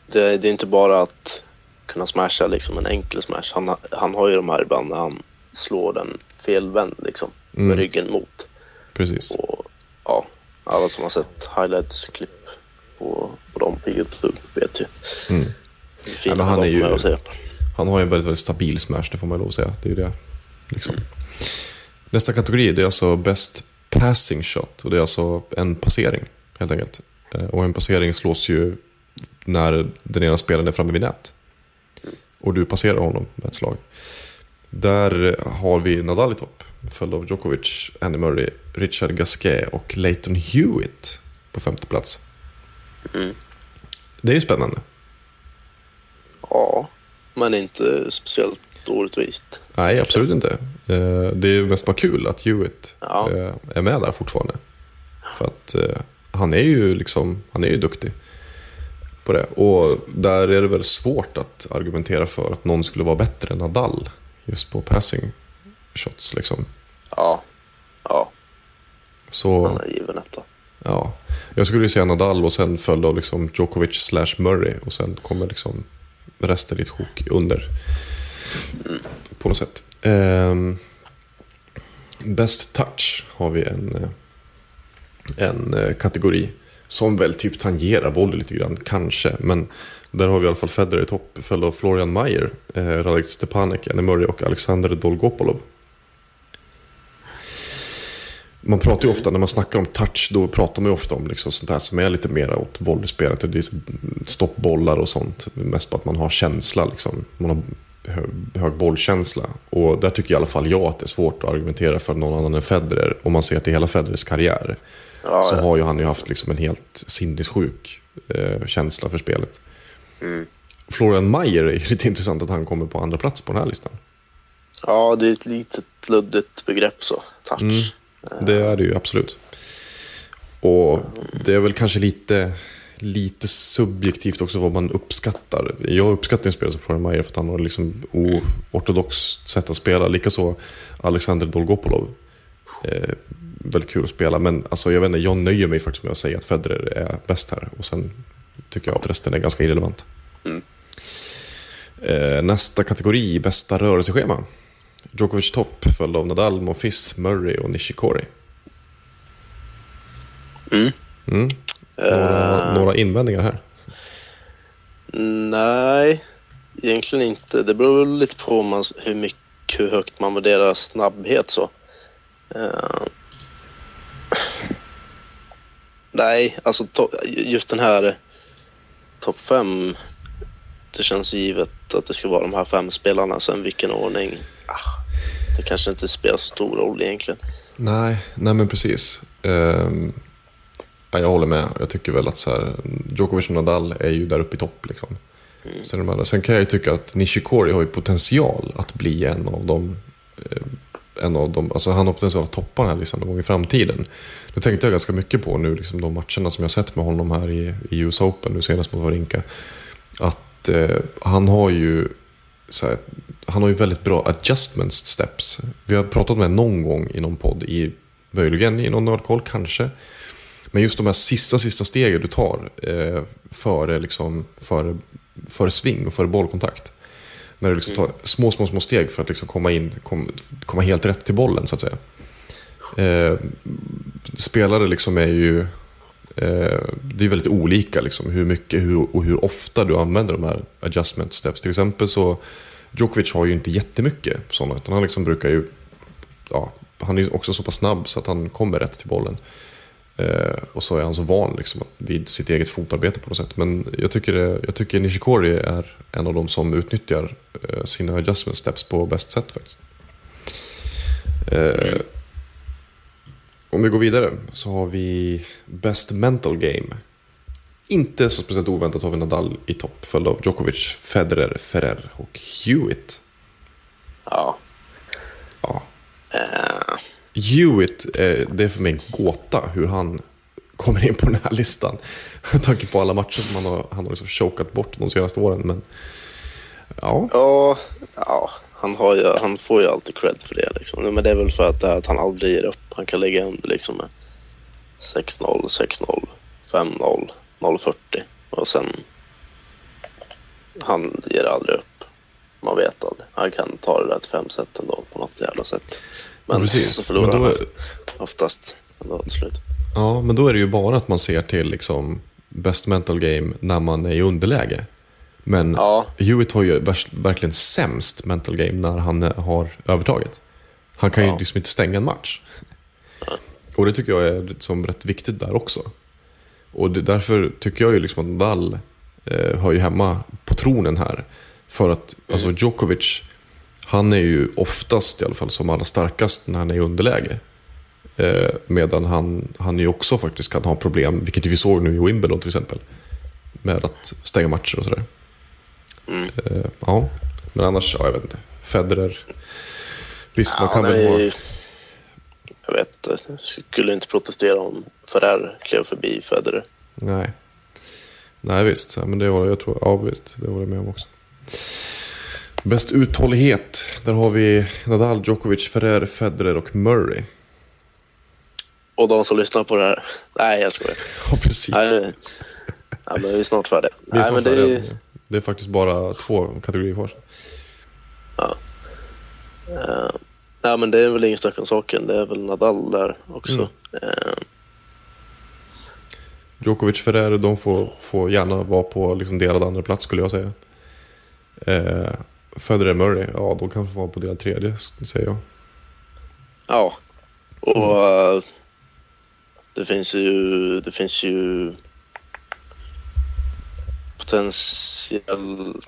det, det är inte bara att kunna smasha liksom en enkel smash. Han, han har ju de här ibland när han slår den felvänd liksom. Med Mm. ryggen mot. Precis. Och ja, alla som har sett highlights-klipp på, på dem på YouTube vet ju. Mm. Ja, men han är ju-. Han har ju en väldigt, väldigt stabil smash, det får man lov att säga. Det är det. Liksom. Nästa kategori det är alltså Best Passing Shot. Och det är alltså en passering, helt enkelt. Eh, Och en passering slås ju när den ena spelaren är framme vid nät. Och du passerar honom med ett slag. Där har vi Nadal i topp. Följd av Djokovic, Andy Murray, Richard Gasquet och Leighton Hewitt på femte plats. Mm. Det är ju spännande. Ja, men inte speciellt orättvist. Nej, absolut inte. Eh, Det är mest bara kul att Hewitt Ja. eh, är med där fortfarande. För att han är ju liksom, han är ju duktig på det. Och där är det väl svårt att argumentera för att någon skulle vara bättre än Nadal just på passing shots liksom. Ja, ja, Så han är given etta. ja, jag skulle ju säga Nadal och sen följd av liksom Djokovic slash Murray och sen kommer liksom resten ett sjok under. På något sätt. Ehm, Best touch har vi en, eh, en eh, kategori. Som väl typ tangerar volley lite grann, kanske. Men där har vi i alla fall Federer i topp, följd av Florian Mayer, eh, Radek Stepanek, Annie Murray och Alexander Dolgopolov. Man pratar ju ofta, när man snackar om touch, då pratar man ju ofta om liksom sånt här som är lite mer åt volleyspelet. Det är stoppbollar och sånt. Mest på att man har känsla, liksom. man har hög, hög bollkänsla. Och där tycker i alla fall jag att det är svårt att argumentera för någon annan än Federer. Om man ser till hela Federers karriär. Ja, så ja. har ju han ju haft liksom en helt sinnessjuk eh, känsla för spelet. Mm. Florian Mayer är ju lite intressant att han kommer på andra plats på den här listan. ja, det är ett litet luddigt begrepp så. Touch. Mm. Det är det ju absolut. Och det är väl kanske lite, lite subjektivt också vad man uppskattar. Jag uppskattar en spelare som Florian Mayer för att han har liksom oortodoxt sätt att spela. Likaså Alexander Dolgopolov. Eh, väldigt kul att spela, men alltså, jag vet inte, jag nöjer mig faktiskt med att säga att Federer är bäst här. Och sen tycker jag att resten är ganska irrelevant. Mm. Eh, nästa kategori, bästa rörelseschema. Djokovic topp, följd av Nadal, Monfils, Murray och Nishikori. Mm. Mm. Några, Eh, några invändningar här. Nej, egentligen inte. Det beror lite på man, hur, mycket, hur högt man värderar snabbhet. så. Eh, nej, alltså just den här topp fem. Det känns givet att det ska vara de här fem spelarna. Sen vilken ordning, ah, det kanske inte spelar så stor roll egentligen. Nej, nej men precis. Ehm, ja, jag håller med. Jag tycker väl att så här, Djokovic och Nadal är ju där uppe i topp. Liksom. Sen, de andra. Sen kan jag ju tycka att Nishikori har ju potential att bli en av dem. eh, en av dem alltså han har potential att toppa den här listan någon gång i framtiden. Det tänkte jag ganska mycket på nu, liksom de matcherna som jag sett med honom här i, i US Open, nu senast mot Varinka. Att eh, han har ju så här, han har ju väldigt bra adjustment steps. Vi har pratat om det någon gång i någon podd, i, möjligen i någon nördkoll kanske. Men just de här sista, sista stegen du tar eh, före, liksom, före, före sving och före bollkontakt. När du liksom tar små, små, små steg för att liksom komma in, kom, komma helt rätt till bollen så att säga. Eh, spelare liksom är ju eh, det är väldigt olika liksom, hur mycket hur, och hur ofta du använder de här adjustment steps. Till exempel så Djokovic har ju inte jättemycket sådana, utan han liksom brukar ju ja, han är ju också så pass snabb så att han kommer rätt till bollen. Eh, och så är han så van liksom, vid sitt eget fotarbete på något sätt. Men jag tycker, det, jag tycker Nishikori är en av de som utnyttjar eh, sina adjustment steps på bäst sätt faktiskt. Eh, om vi går vidare så har vi Best Mental Game. Inte så speciellt oväntat har vi Nadal i topp, följd av Djokovic, Federer, Ferrer och Hewitt. Ja. Ja, Eh, Hewitt, eh, det är för mig en gåta hur han kommer in på den här listan. Med tanke på alla matcher som han har, han har liksom chokat bort de senaste åren. Men ja, Ja, ja han, har ju, han får ju alltid cred för det. Liksom. Men det är väl för att, att han aldrig ger upp. Han kan lägga under liksom med 6-0, 6-0, 5-0, 0-40 och sen... Han ger aldrig upp. Man vet aldrig. Han kan ta det där till fem set ändå på något jävla sätt. Men Ja, precis. så förlorar Men då han oftast ändå till slut. ja, men då är det ju bara att man ser till liksom Best Mental Game när man är i underläge. Men Ja. Hewitt har ju verkligen sämst mental game när han har övertaget. Han kan ju Ja. liksom inte stänga en match. Och det tycker jag är liksom rätt viktigt där också. Och det, därför tycker jag ju liksom att Nadal eh, hör ju hemma på tronen här. För att alltså Djokovic, han är ju oftast i alla fall som allra starkast när han är i underläge. Eh, medan han, han ju också faktiskt kan ha problem, vilket vi såg nu i Wimbledon till exempel. Med att stänga matcher och sådär. Mm. Eh, ja, men annars, ja jag vet inte. Federer. Visst, man Ja, kan väl nej, ha... Jag vet. Jag skulle inte protestera om Ferrer klev förbi Federer. Nej. Nej, visst. Ja, men det håller jag tror, ja, visst. Det håller jag med om också. Bäst uthållighet. Där har vi Nadal, Djokovic, Ferrer, Federer och Murray. Och de som lyssnar på det här. Nej, jag skojar. Ja, precis. Nej, ja, men vi är snart färdiga. Vi är Nej, snart det färdiga. är, det är faktiskt bara två kategorier kvar. eh, ja, men det är väl ingen snack om saken. Det är väl Nadal där också. Mm. Eh, Djokovic, Ferrer, de får, får gärna vara på liksom delad andra plats skulle jag säga. Eh, Federer, Murray, ja de kan få vara på delad tredje säger jag. Ja, och eh, det finns ju, det finns ju potentiellt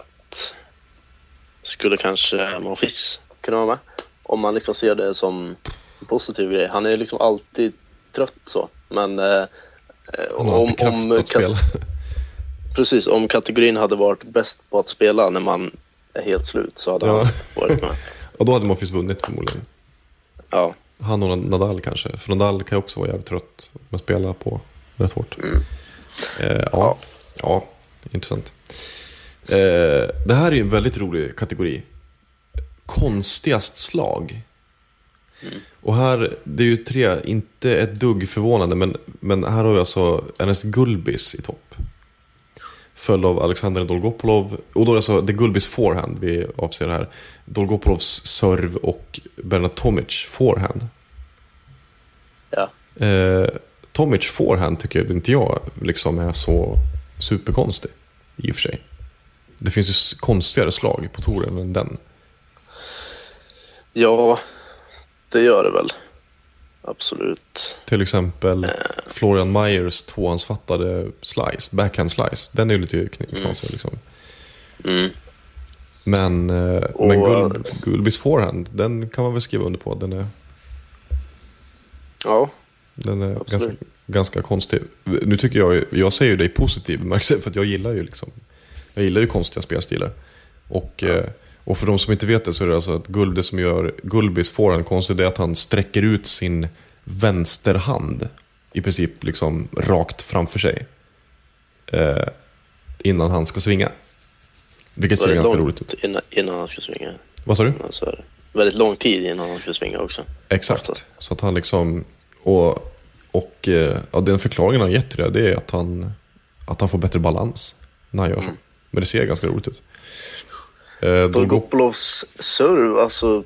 skulle kanske Monfils kunna vara med. Om man liksom ser det som en positiv grej. Han är ju liksom alltid trött så. Men eh, Han har om, kraft om, att spela. precis, om kategorin hade varit bäst på att spela när man är helt slut så hade Ja. han varit med. Och då hade Monfils vunnit förmodligen. Ja, Han och Nadal kanske. För Nadal kan också vara jävligt trött att spela på rätt hårt. Eh, ja. ja, intressant. Eh, det här är ju en väldigt rolig kategori. Konstigast slag. Och här, det är ju tre, inte ett dugg förvånande, men, men här har vi alltså Ernest Gulbis i topp. Följd av Alexander Dolgopolov. Och då är det alltså, det är Gulbis forehand vi avser här. Dolgopolovs serve och Bernard Tomic forehand. ja. Eh, Tomic forehand tycker inte jag liksom är så superkonstig. I och för sig. Det finns ju konstigare slag på touren än den. ja, det gör det väl. Absolut. Till exempel Florian Myers tvåhandsfattade slice, backhand slice. Den är ju lite kn- knasig liksom. Mm. Men, eh, Och- men Gul, Gulbis forehand, den kan man väl skriva under på. Den är, Ja, den är Absolut. ganska, ganska konstig. Nu tycker jag, jag säger ju dig positiv för att jag gillar ju liksom, jag gillar ju konstiga spelstilar. Och, eh, och för de som inte vet det så är det alltså att Gulb, det som gör konstig det är att han sträcker ut sin vänsterhand i princip liksom rakt framför sig. Eh, innan han ska svinga. Vilket ser ganska roligt ut. innan, innan han ska svinga. Vad sa du? Ja, så är det. Väldigt lång tid innan han ska svinga också. Exakt. Oftast. Så att han liksom... Och, och eh, ja, den förklaringen han gett till det, det är att han, att han får bättre balans när han gör så. Men det ser ganska roligt ut. Eh, Dolgop- Dolgopolovs serve, alltså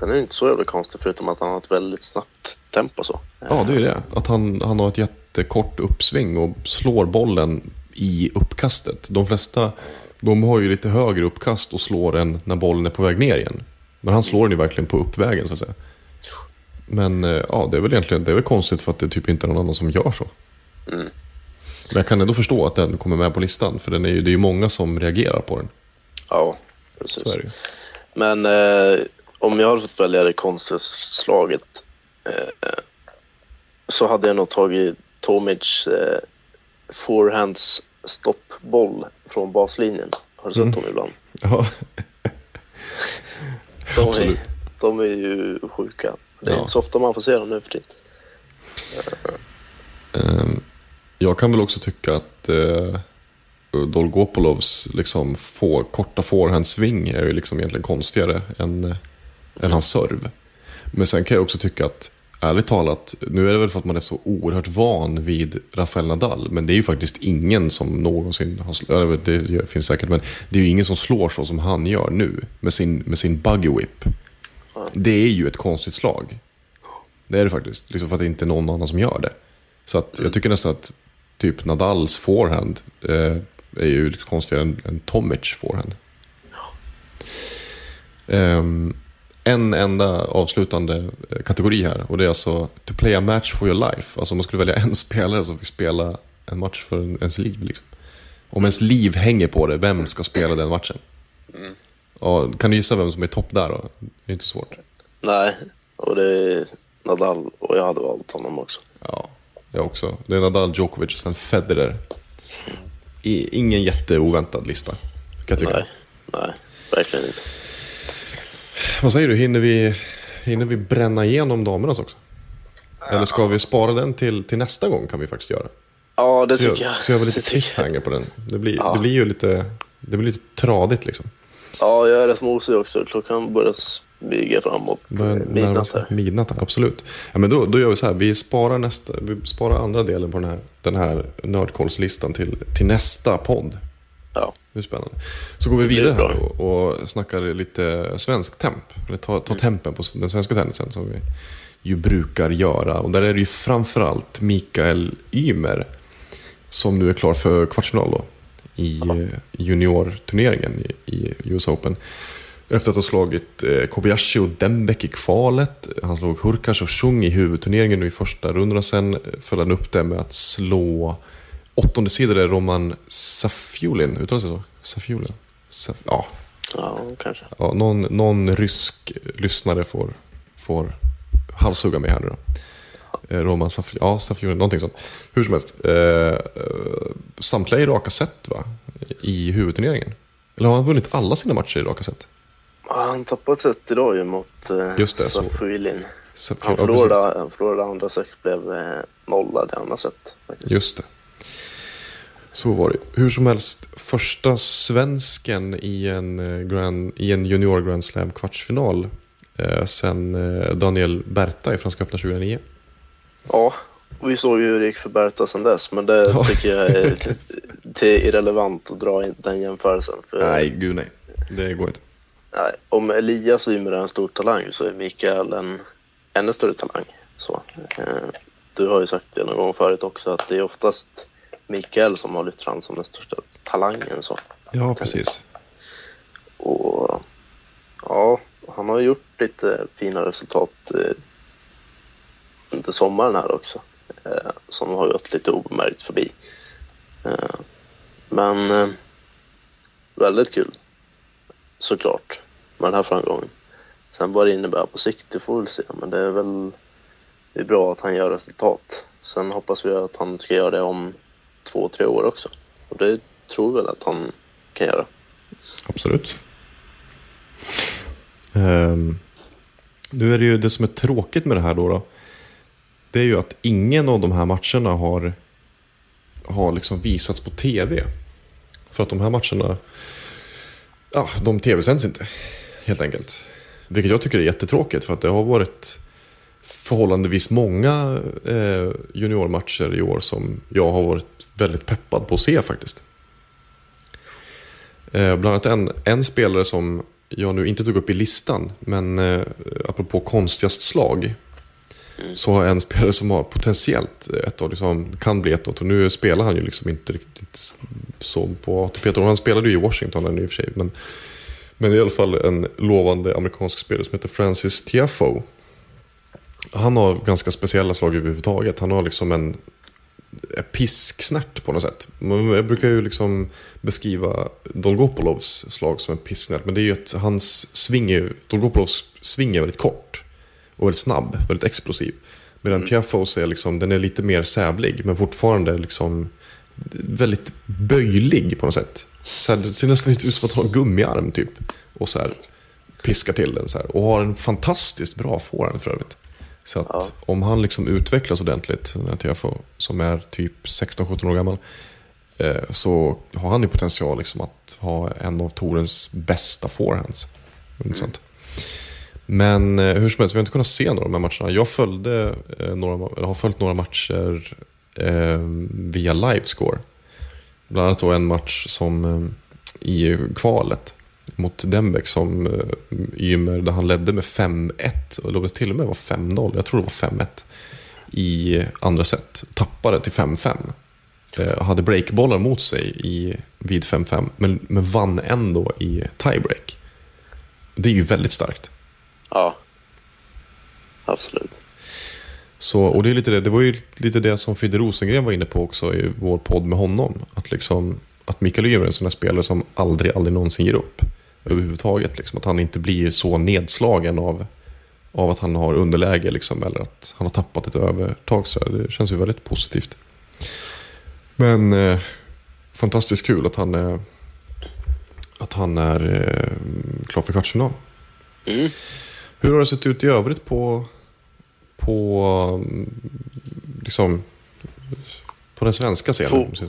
den är inte så jävla konstig förutom att han har ett väldigt snabbt tempo så. ja, det är det. Att han, han har ett jättekort uppsving och slår bollen i uppkastet. De flesta de har ju lite högre uppkast och slår den när bollen är på väg ner igen. Men han slår den ju verkligen på uppvägen så att säga. Men eh, ja, det är väl egentligen det är väl konstigt för att det typ inte är någon annan som gör så. Men jag kan ändå förstå att den kommer med på listan. För den är ju, det är ju många som reagerar på den. Ja, precis. Men eh, om jag hade fått välja det konstigaste slaget eh, så hade jag nog tagit Tomic eh, forehands stoppboll från baslinjen. Har du sett dem ibland? Ja, De är, Absolut. de är ju sjuka. Det är Ja. inte så ofta man får se dem nu för tiden. ehm, jag kan väl också tycka att eh, Eh, Dolgopolovs liksom, få, korta forehandsving är ju liksom egentligen konstigare än, eh, än hans serv. Men sen kan jag också tycka att, ärligt talat, nu är det väl för att man är så oerhört van vid Rafael Nadal, men det är ju faktiskt ingen som någonsin har slagit, det finns säkert, men det är ju ingen som slår så som han gör nu med sin, med sin buggy whip. Det är ju ett konstigt slag. Det är det faktiskt, liksom för att det inte är någon annan som gör det. Så att jag tycker nästan att typ Nadals forehand eh, är ju lite konstigare än, än Tomic forehand. Ehm, en enda avslutande eh, kategori här och det är alltså to play a match for your life. Alltså om man skulle välja en spelare som fick spela en match för en, ens liv. Liksom. Om ens liv hänger på det, vem ska spela den matchen? Ja, kan du gissa vem som är topp där då? Det är inte svårt. Nej, och det är Nadal och jag hade valt honom också. Ja, jag också. Det är Nadal, Djokovic och sen Federer. Ingen jätteoväntad lista, kan jag tycka. Nej, nej, verkligen inte. Vad säger du, hinner vi, hinner vi bränna igenom damernas också? Eller ska vi spara den till, till nästa gång kan vi faktiskt göra. Ja, det Så, tycker jag, jag. så gör vi lite cliffhanger på den. Det blir, Ja. det blir ju lite, det blir lite tradigt liksom. Ja, jag är rätt mosig också. Klockan börjar smyga framåt eh, midnatt här. Midnatt, absolut. Ja, men då, då gör vi så här, vi sparar, nästa, vi sparar andra delen på den här, den här nördkollslistan till, till nästa podd. Ja, Det är spännande. Så går vi vidare här och, och snackar lite svensk temp. Eller tar, tar tempen på den svenska tennisen som vi ju brukar göra. Och där är det ju framförallt Mikael Ymer som nu är klar för kvartsfinal då, i eh, juniorturneringen i, i US Open. Efter att ha slagit eh, Kobayashi och Dembek i kvalet. Han slog Hurkacz och Chung i huvudturneringen nu i första rundan. Sen följde han upp det med att slå åttonde sidare Roman Safiulin. Uttalas det så? Safiulin? Saf ja, Ja, kanske. ja, någon, någon rysk lyssnare får, får halshugga mig här nu då. Eh, Roman Saf ja, Safiulin, någonting sånt. Hur som helst. Eh, samtliga i raka set va? I huvudturneringen. Eller har han vunnit alla sina matcher i raka set? Ja, Han tappade ett idag ju mot eh, Just det, så- Safuilin. Saf- Han ja, förlorade, han förlorade andra sex, blev eh, nollad i andra set. Just det. Så var det. Hur som helst, första svensken i en, eh, grand, i en junior Grand Slam kvartsfinal eh, sen eh, Daniel Berta i Franska öppna 2009. Ja, och vi såg ju hur det gick för Berta sen dess, men det Ja. tycker jag är det är irrelevant att dra in den jämförelsen. För, Nej, gud nej. Det går inte. Om Elias och Ymer är en stor talang så är Mikael en ännu större talang. Så, eh, du har ju sagt det någon gång förut också, att det är oftast Mikael som har lyft fram som den största talangen. Så. Ja, precis. Och ja, han har gjort lite fina resultat eh, under sommaren här också. Eh, som har gått lite obemärkt förbi. Men väldigt kul såklart med den här framgången. Sen vad det innebär på sikt, det får vi väl se. Men det är väl det är bra att han gör resultat. Sen hoppas vi att han ska göra det om två, tre år också. Och det tror vi väl att han kan göra. Absolut. Um, nu är det ju det som är tråkigt med det här då, då. Det är ju att ingen av de här matcherna har, har liksom visats på tv. För att de här matcherna, ja, de tv-sänds inte. Helt enkelt. Vilket jag tycker är jättetråkigt för att det har varit förhållandevis många eh, juniormatcher i år som jag har varit väldigt peppad på att se faktiskt. Eh, bland annat en, en spelare som jag nu inte tog upp i listan, men eh, apropå konstigast slag. Så har en spelare som har potentiellt ett år, liksom, kan bli ett år. Och nu spelar han ju liksom inte riktigt så på ATP. Han spelade ju i Washington i och för sig. Men, men i alla fall en lovande amerikansk spelare som heter Francis Tiafoe. Han har ganska speciella slag överhuvudtaget. Han har liksom en pisksnärt på något sätt. Man- Jag brukar ju liksom beskriva Dolgopolovs slag som en pisksnärt. Men det är ju att hans sving är, Dolgopolovs sving är väldigt kort. Och väldigt snabb, väldigt explosiv. Medan mm. Tiafoes är liksom, den är lite mer sävlig. Men fortfarande liksom väldigt böjlig på något sätt. Så här, det ser nästan ut som att har en gummiarm typ. Och så här piskar till den så här. Och har en fantastiskt bra forehand för övrigt. Så att Ja. om han liksom utvecklas ordentligt, den här TFO, som är typ 16-17 år gammal, eh, så har han ju potential liksom att ha en av Torens bästa forehands. Mm. Men eh, hur som helst, vi har inte kunnat se några av de här matcherna. Jag följde, eh, några, har följt några matcher eh, via livescore. Bland annat då en match som eh, e i kvalet mot Dembek som eh, Ymer, där han ledde med 5-1. Och det till och med var 5-0, jag tror det var 5-1 i andra set. Tappade till 5-5. Eh, hade breakbollar mot sig i, vid 5-5, men, men vann ändå i tiebreak. Det är ju väldigt starkt. Ja, absolut. Så, och det, är lite det, det var ju lite det som Fidde Rosengren var inne på också i vår podd med honom. Att, liksom, att Mikael Ymer är en sån här spelare som aldrig, aldrig någonsin ger upp. Överhuvudtaget. Liksom, att han inte blir så nedslagen av, av att han har underläge. Liksom, eller att han har tappat ett övertag. Så det känns ju väldigt positivt. Men eh, fantastiskt kul att han är, att han är eh, klar för kvartsfinal. Mm. Hur har det sett ut i övrigt på, på, liksom, på den svenska scenen? På- så?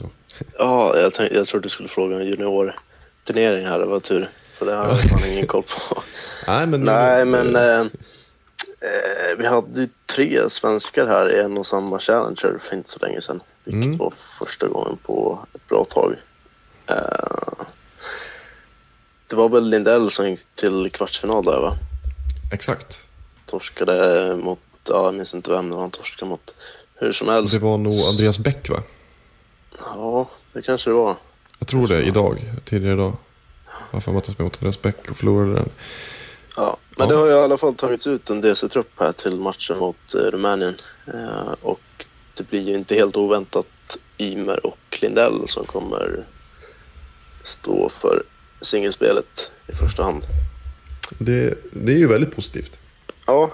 Ja, jag, tänkte, jag trodde du skulle fråga en juniorturnering här, det var tur. För det har jag fan ingen koll på. Nej, men, Nej, men eh, eh, vi hade ju tre svenskar här i en och samma Challenger för inte så länge sedan. Vilket Mm. var första gången på ett bra tag. Eh, det var väl Lindell som gick till kvartsfinal där va? Exakt. Torskade mot, ja jag minns inte vem det var han torskade mot. Hur som helst. Det var nog Andreas Bäck va? Ja, det kanske det var. Jag tror det, idag. Tidigare idag. Jag har för mig att de spelade mot Resbeck och förlorade den. Ja, men Ja. det har ju i alla fall tagits ut en DC-trupp här till matchen mot eh, Rumänien. Eh, och det blir ju inte helt oväntat Ymer och Lindell som kommer stå för singelspelet i första hand. Det, det är ju väldigt positivt. Ja,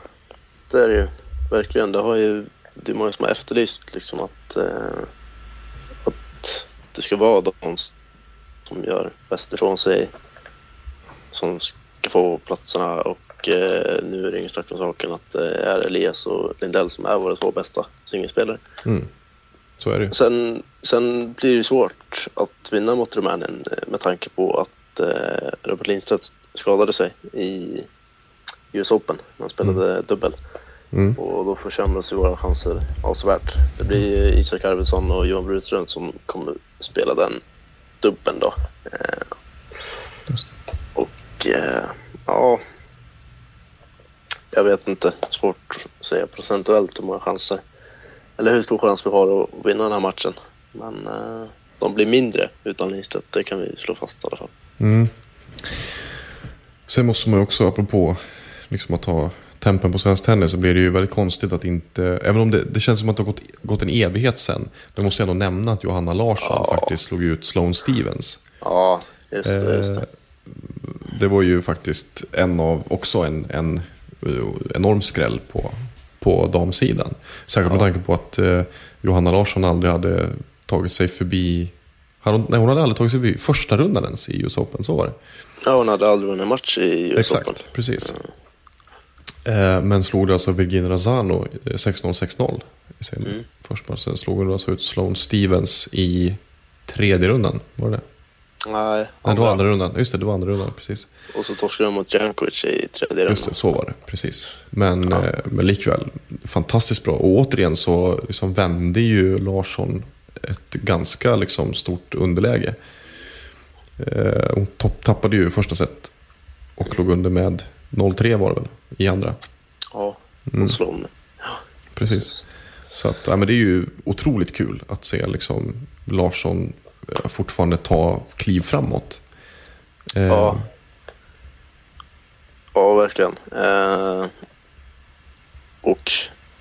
det är det ju. Verkligen. Det, har ju, det är många som har efterlyst liksom att, eh, att det ska vara de som gör bäst ifrån sig som ska få platserna och eh, nu är det ingen snack om saken att det är Elias och Lindell som är våra två bästa singelspelare. Mm. Så är det. Sen, sen blir det svårt att vinna mot Rumänien eh, med tanke på att eh, Robert Lindstedt skadade sig i US Open när han spelade dubbel. Mm. Och då försämras ju våra chanser avsevärt. Det blir ju Isak Arvidsson och Johan Brutström som kommer spela den dubbeln då. Eh, och eh, ja, jag vet inte. Svårt att säga procentuellt hur många chanser. Eller hur stor chans vi har att vinna den här matchen. Men eh, de blir mindre utan Lindstedt, det kan vi slå fast i alla fall. Mm. Sen måste man ju också, apropå liksom att ta tempen på svensk tennis, så blir det ju väldigt konstigt att inte... Även om det, det känns som att det har gått, gått en evighet sen. Men måste jag ändå nämna att Johanna Larsson Ja. faktiskt slog ut Sloane Stevens. Ja, just det. Just det. Eh, Det var ju faktiskt en av, också en, en eh, enorm skräll på, på damsidan. Särskilt med tanke på att eh, Johanna Larsson aldrig hade tagit sig förbi... Hon, nej, hon hade aldrig tagit sig förbi första rundan ens i US Open, så var det. Ja, hon hade aldrig vunnit match i US Open. Exakt, precis. Eh, men slog det alltså Virginia Razano eh, 16-6-0 i sin Mm. första match. Sen slog hon alltså ut Sloane Stevens i tredje rundan, var det? Nej, Nej, det var andra rundan. Just det, det var andra rundan, precis. Och så torskade de mot Jankovic i tredje Just det, så var det. Precis. Men, eh, men likväl, fantastiskt bra. Och återigen så liksom vände ju Larsson ett ganska liksom, stort underläge. Eh, hon topp, tappade ju första set och låg under med 0-3 var det väl, i andra. Ja, Mm. hon slog hon. Precis. Så att, ja, men det är ju otroligt kul att se liksom, Larsson eh, fortfarande ta kliv framåt. Eh, Ja. Ja, verkligen. Eh, och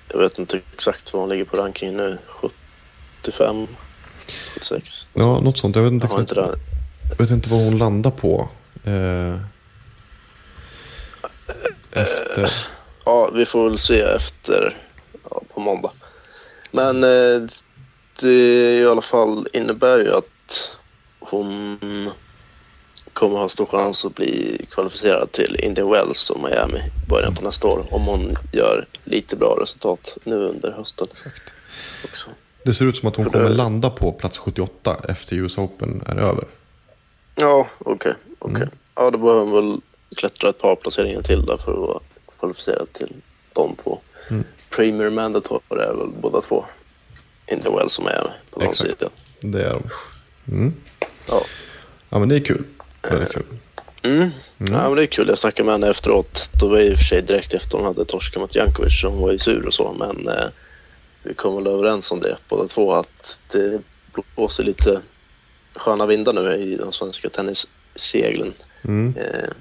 jag vet inte exakt vad hon ligger på rankingen nu. 75, 76. ja, något sånt. Jag vet inte Jag exakt. inte. Jag vet inte vad hon landar på. Eh, efter... Ja, vi får väl se efter ja, på måndag. Men eh, det i alla fall innebär ju att hon kommer ha stor chans att bli kvalificerad till Indian Wells och Miami i början på nästa år om hon gör lite bra resultat nu under hösten Exakt. också. Det ser ut som att hon För det- kommer landa på plats 78 efter US Open är över. Ja, okej. okej. Mm. Ja, då behöver hon väl klättra ett par placeringar till där för att vara kvalificerad till de två. Mm. Premier Mandatory är väl båda två. Indian Wells och Miami på Exakt. damsidan. Det är de. Mm. Ja. Ja, men det är kul. Väldigt kul. Mm. ja, men det är kul. Jag snackade med henne efteråt. Då var jag i och för sig direkt efter hon hade torskat mot Jankovic så hon var ju sur och så. Men eh, vi kom väl överens om det båda två att det blåser lite sköna vindar nu i de svenska tennisseglen. Mm. Eh, är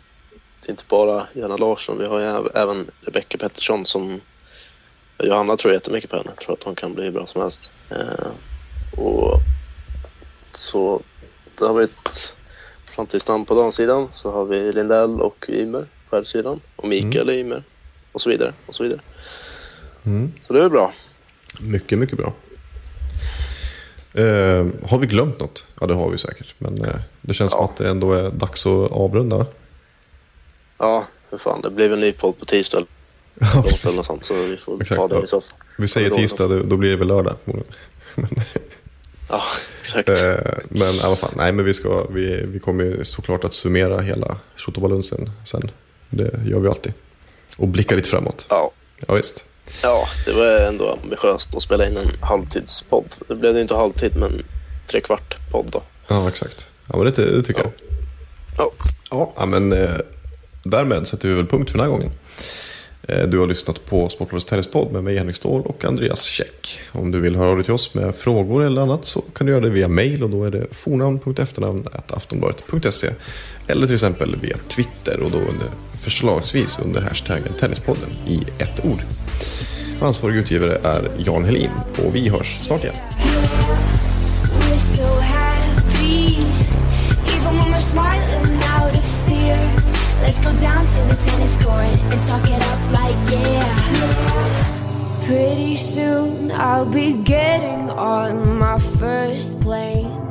inte bara Johanna Larsson, vi har ju äv- även Rebecca Pettersson som Johanna tror jättemycket på henne, tror att hon kan bli hur bra som helst. Eh, och så det har vi ett framtidsnamn på damsidan, så har vi Lindell och Ymer på herrsidan och Mikael och Ymer och så vidare och så vidare. Mm. Så det är bra. Mycket, mycket bra. Eh, har vi glömt något? Ja, det har vi säkert. Men eh, det känns som Ja. att det ändå är dags att avrunda. Ja, för fan, det blev en ny podd på tisdag Ja, eller sånt, så vi får Exakt, ta det ja. i fall. Vi säger tisdag, då blir det väl lördag förmodligen. Ja, exakt. Eh, men i alla fall, nej men vi, ska, vi, vi kommer ju såklart att summera hela Tjotobalunsen sen. Det gör vi alltid. Och blicka lite framåt. Ja, Ja, visst. Ja, det var ändå ambitiöst att spela in en halvtidspodd. Det blev det inte halvtid, men tre kvart podd då. Ja, exakt. Ja, men det, det tycker Ja. jag. Ja, Ja, ja, men eh, därmed sätter vi väl punkt för den här gången. Eh, du har lyssnat på Sportbladets Tennispodd med mig Henrik Ståhl och Andreas Käck. Om du vill höra av dig till oss med frågor eller annat så kan du göra det via mail och då är det fornamn.efternamn.aftonbladet.se eller till exempel via Twitter och då under, förslagsvis under hashtaggen Tennispodden i ett ord. Ansvarig utgivare är Jan Helin och vi hörs snart igen. We're so happy, even when we're smiling. Let's go down to the tennis court and talk it up like yeah. Pretty soon I'll be getting on my first plane.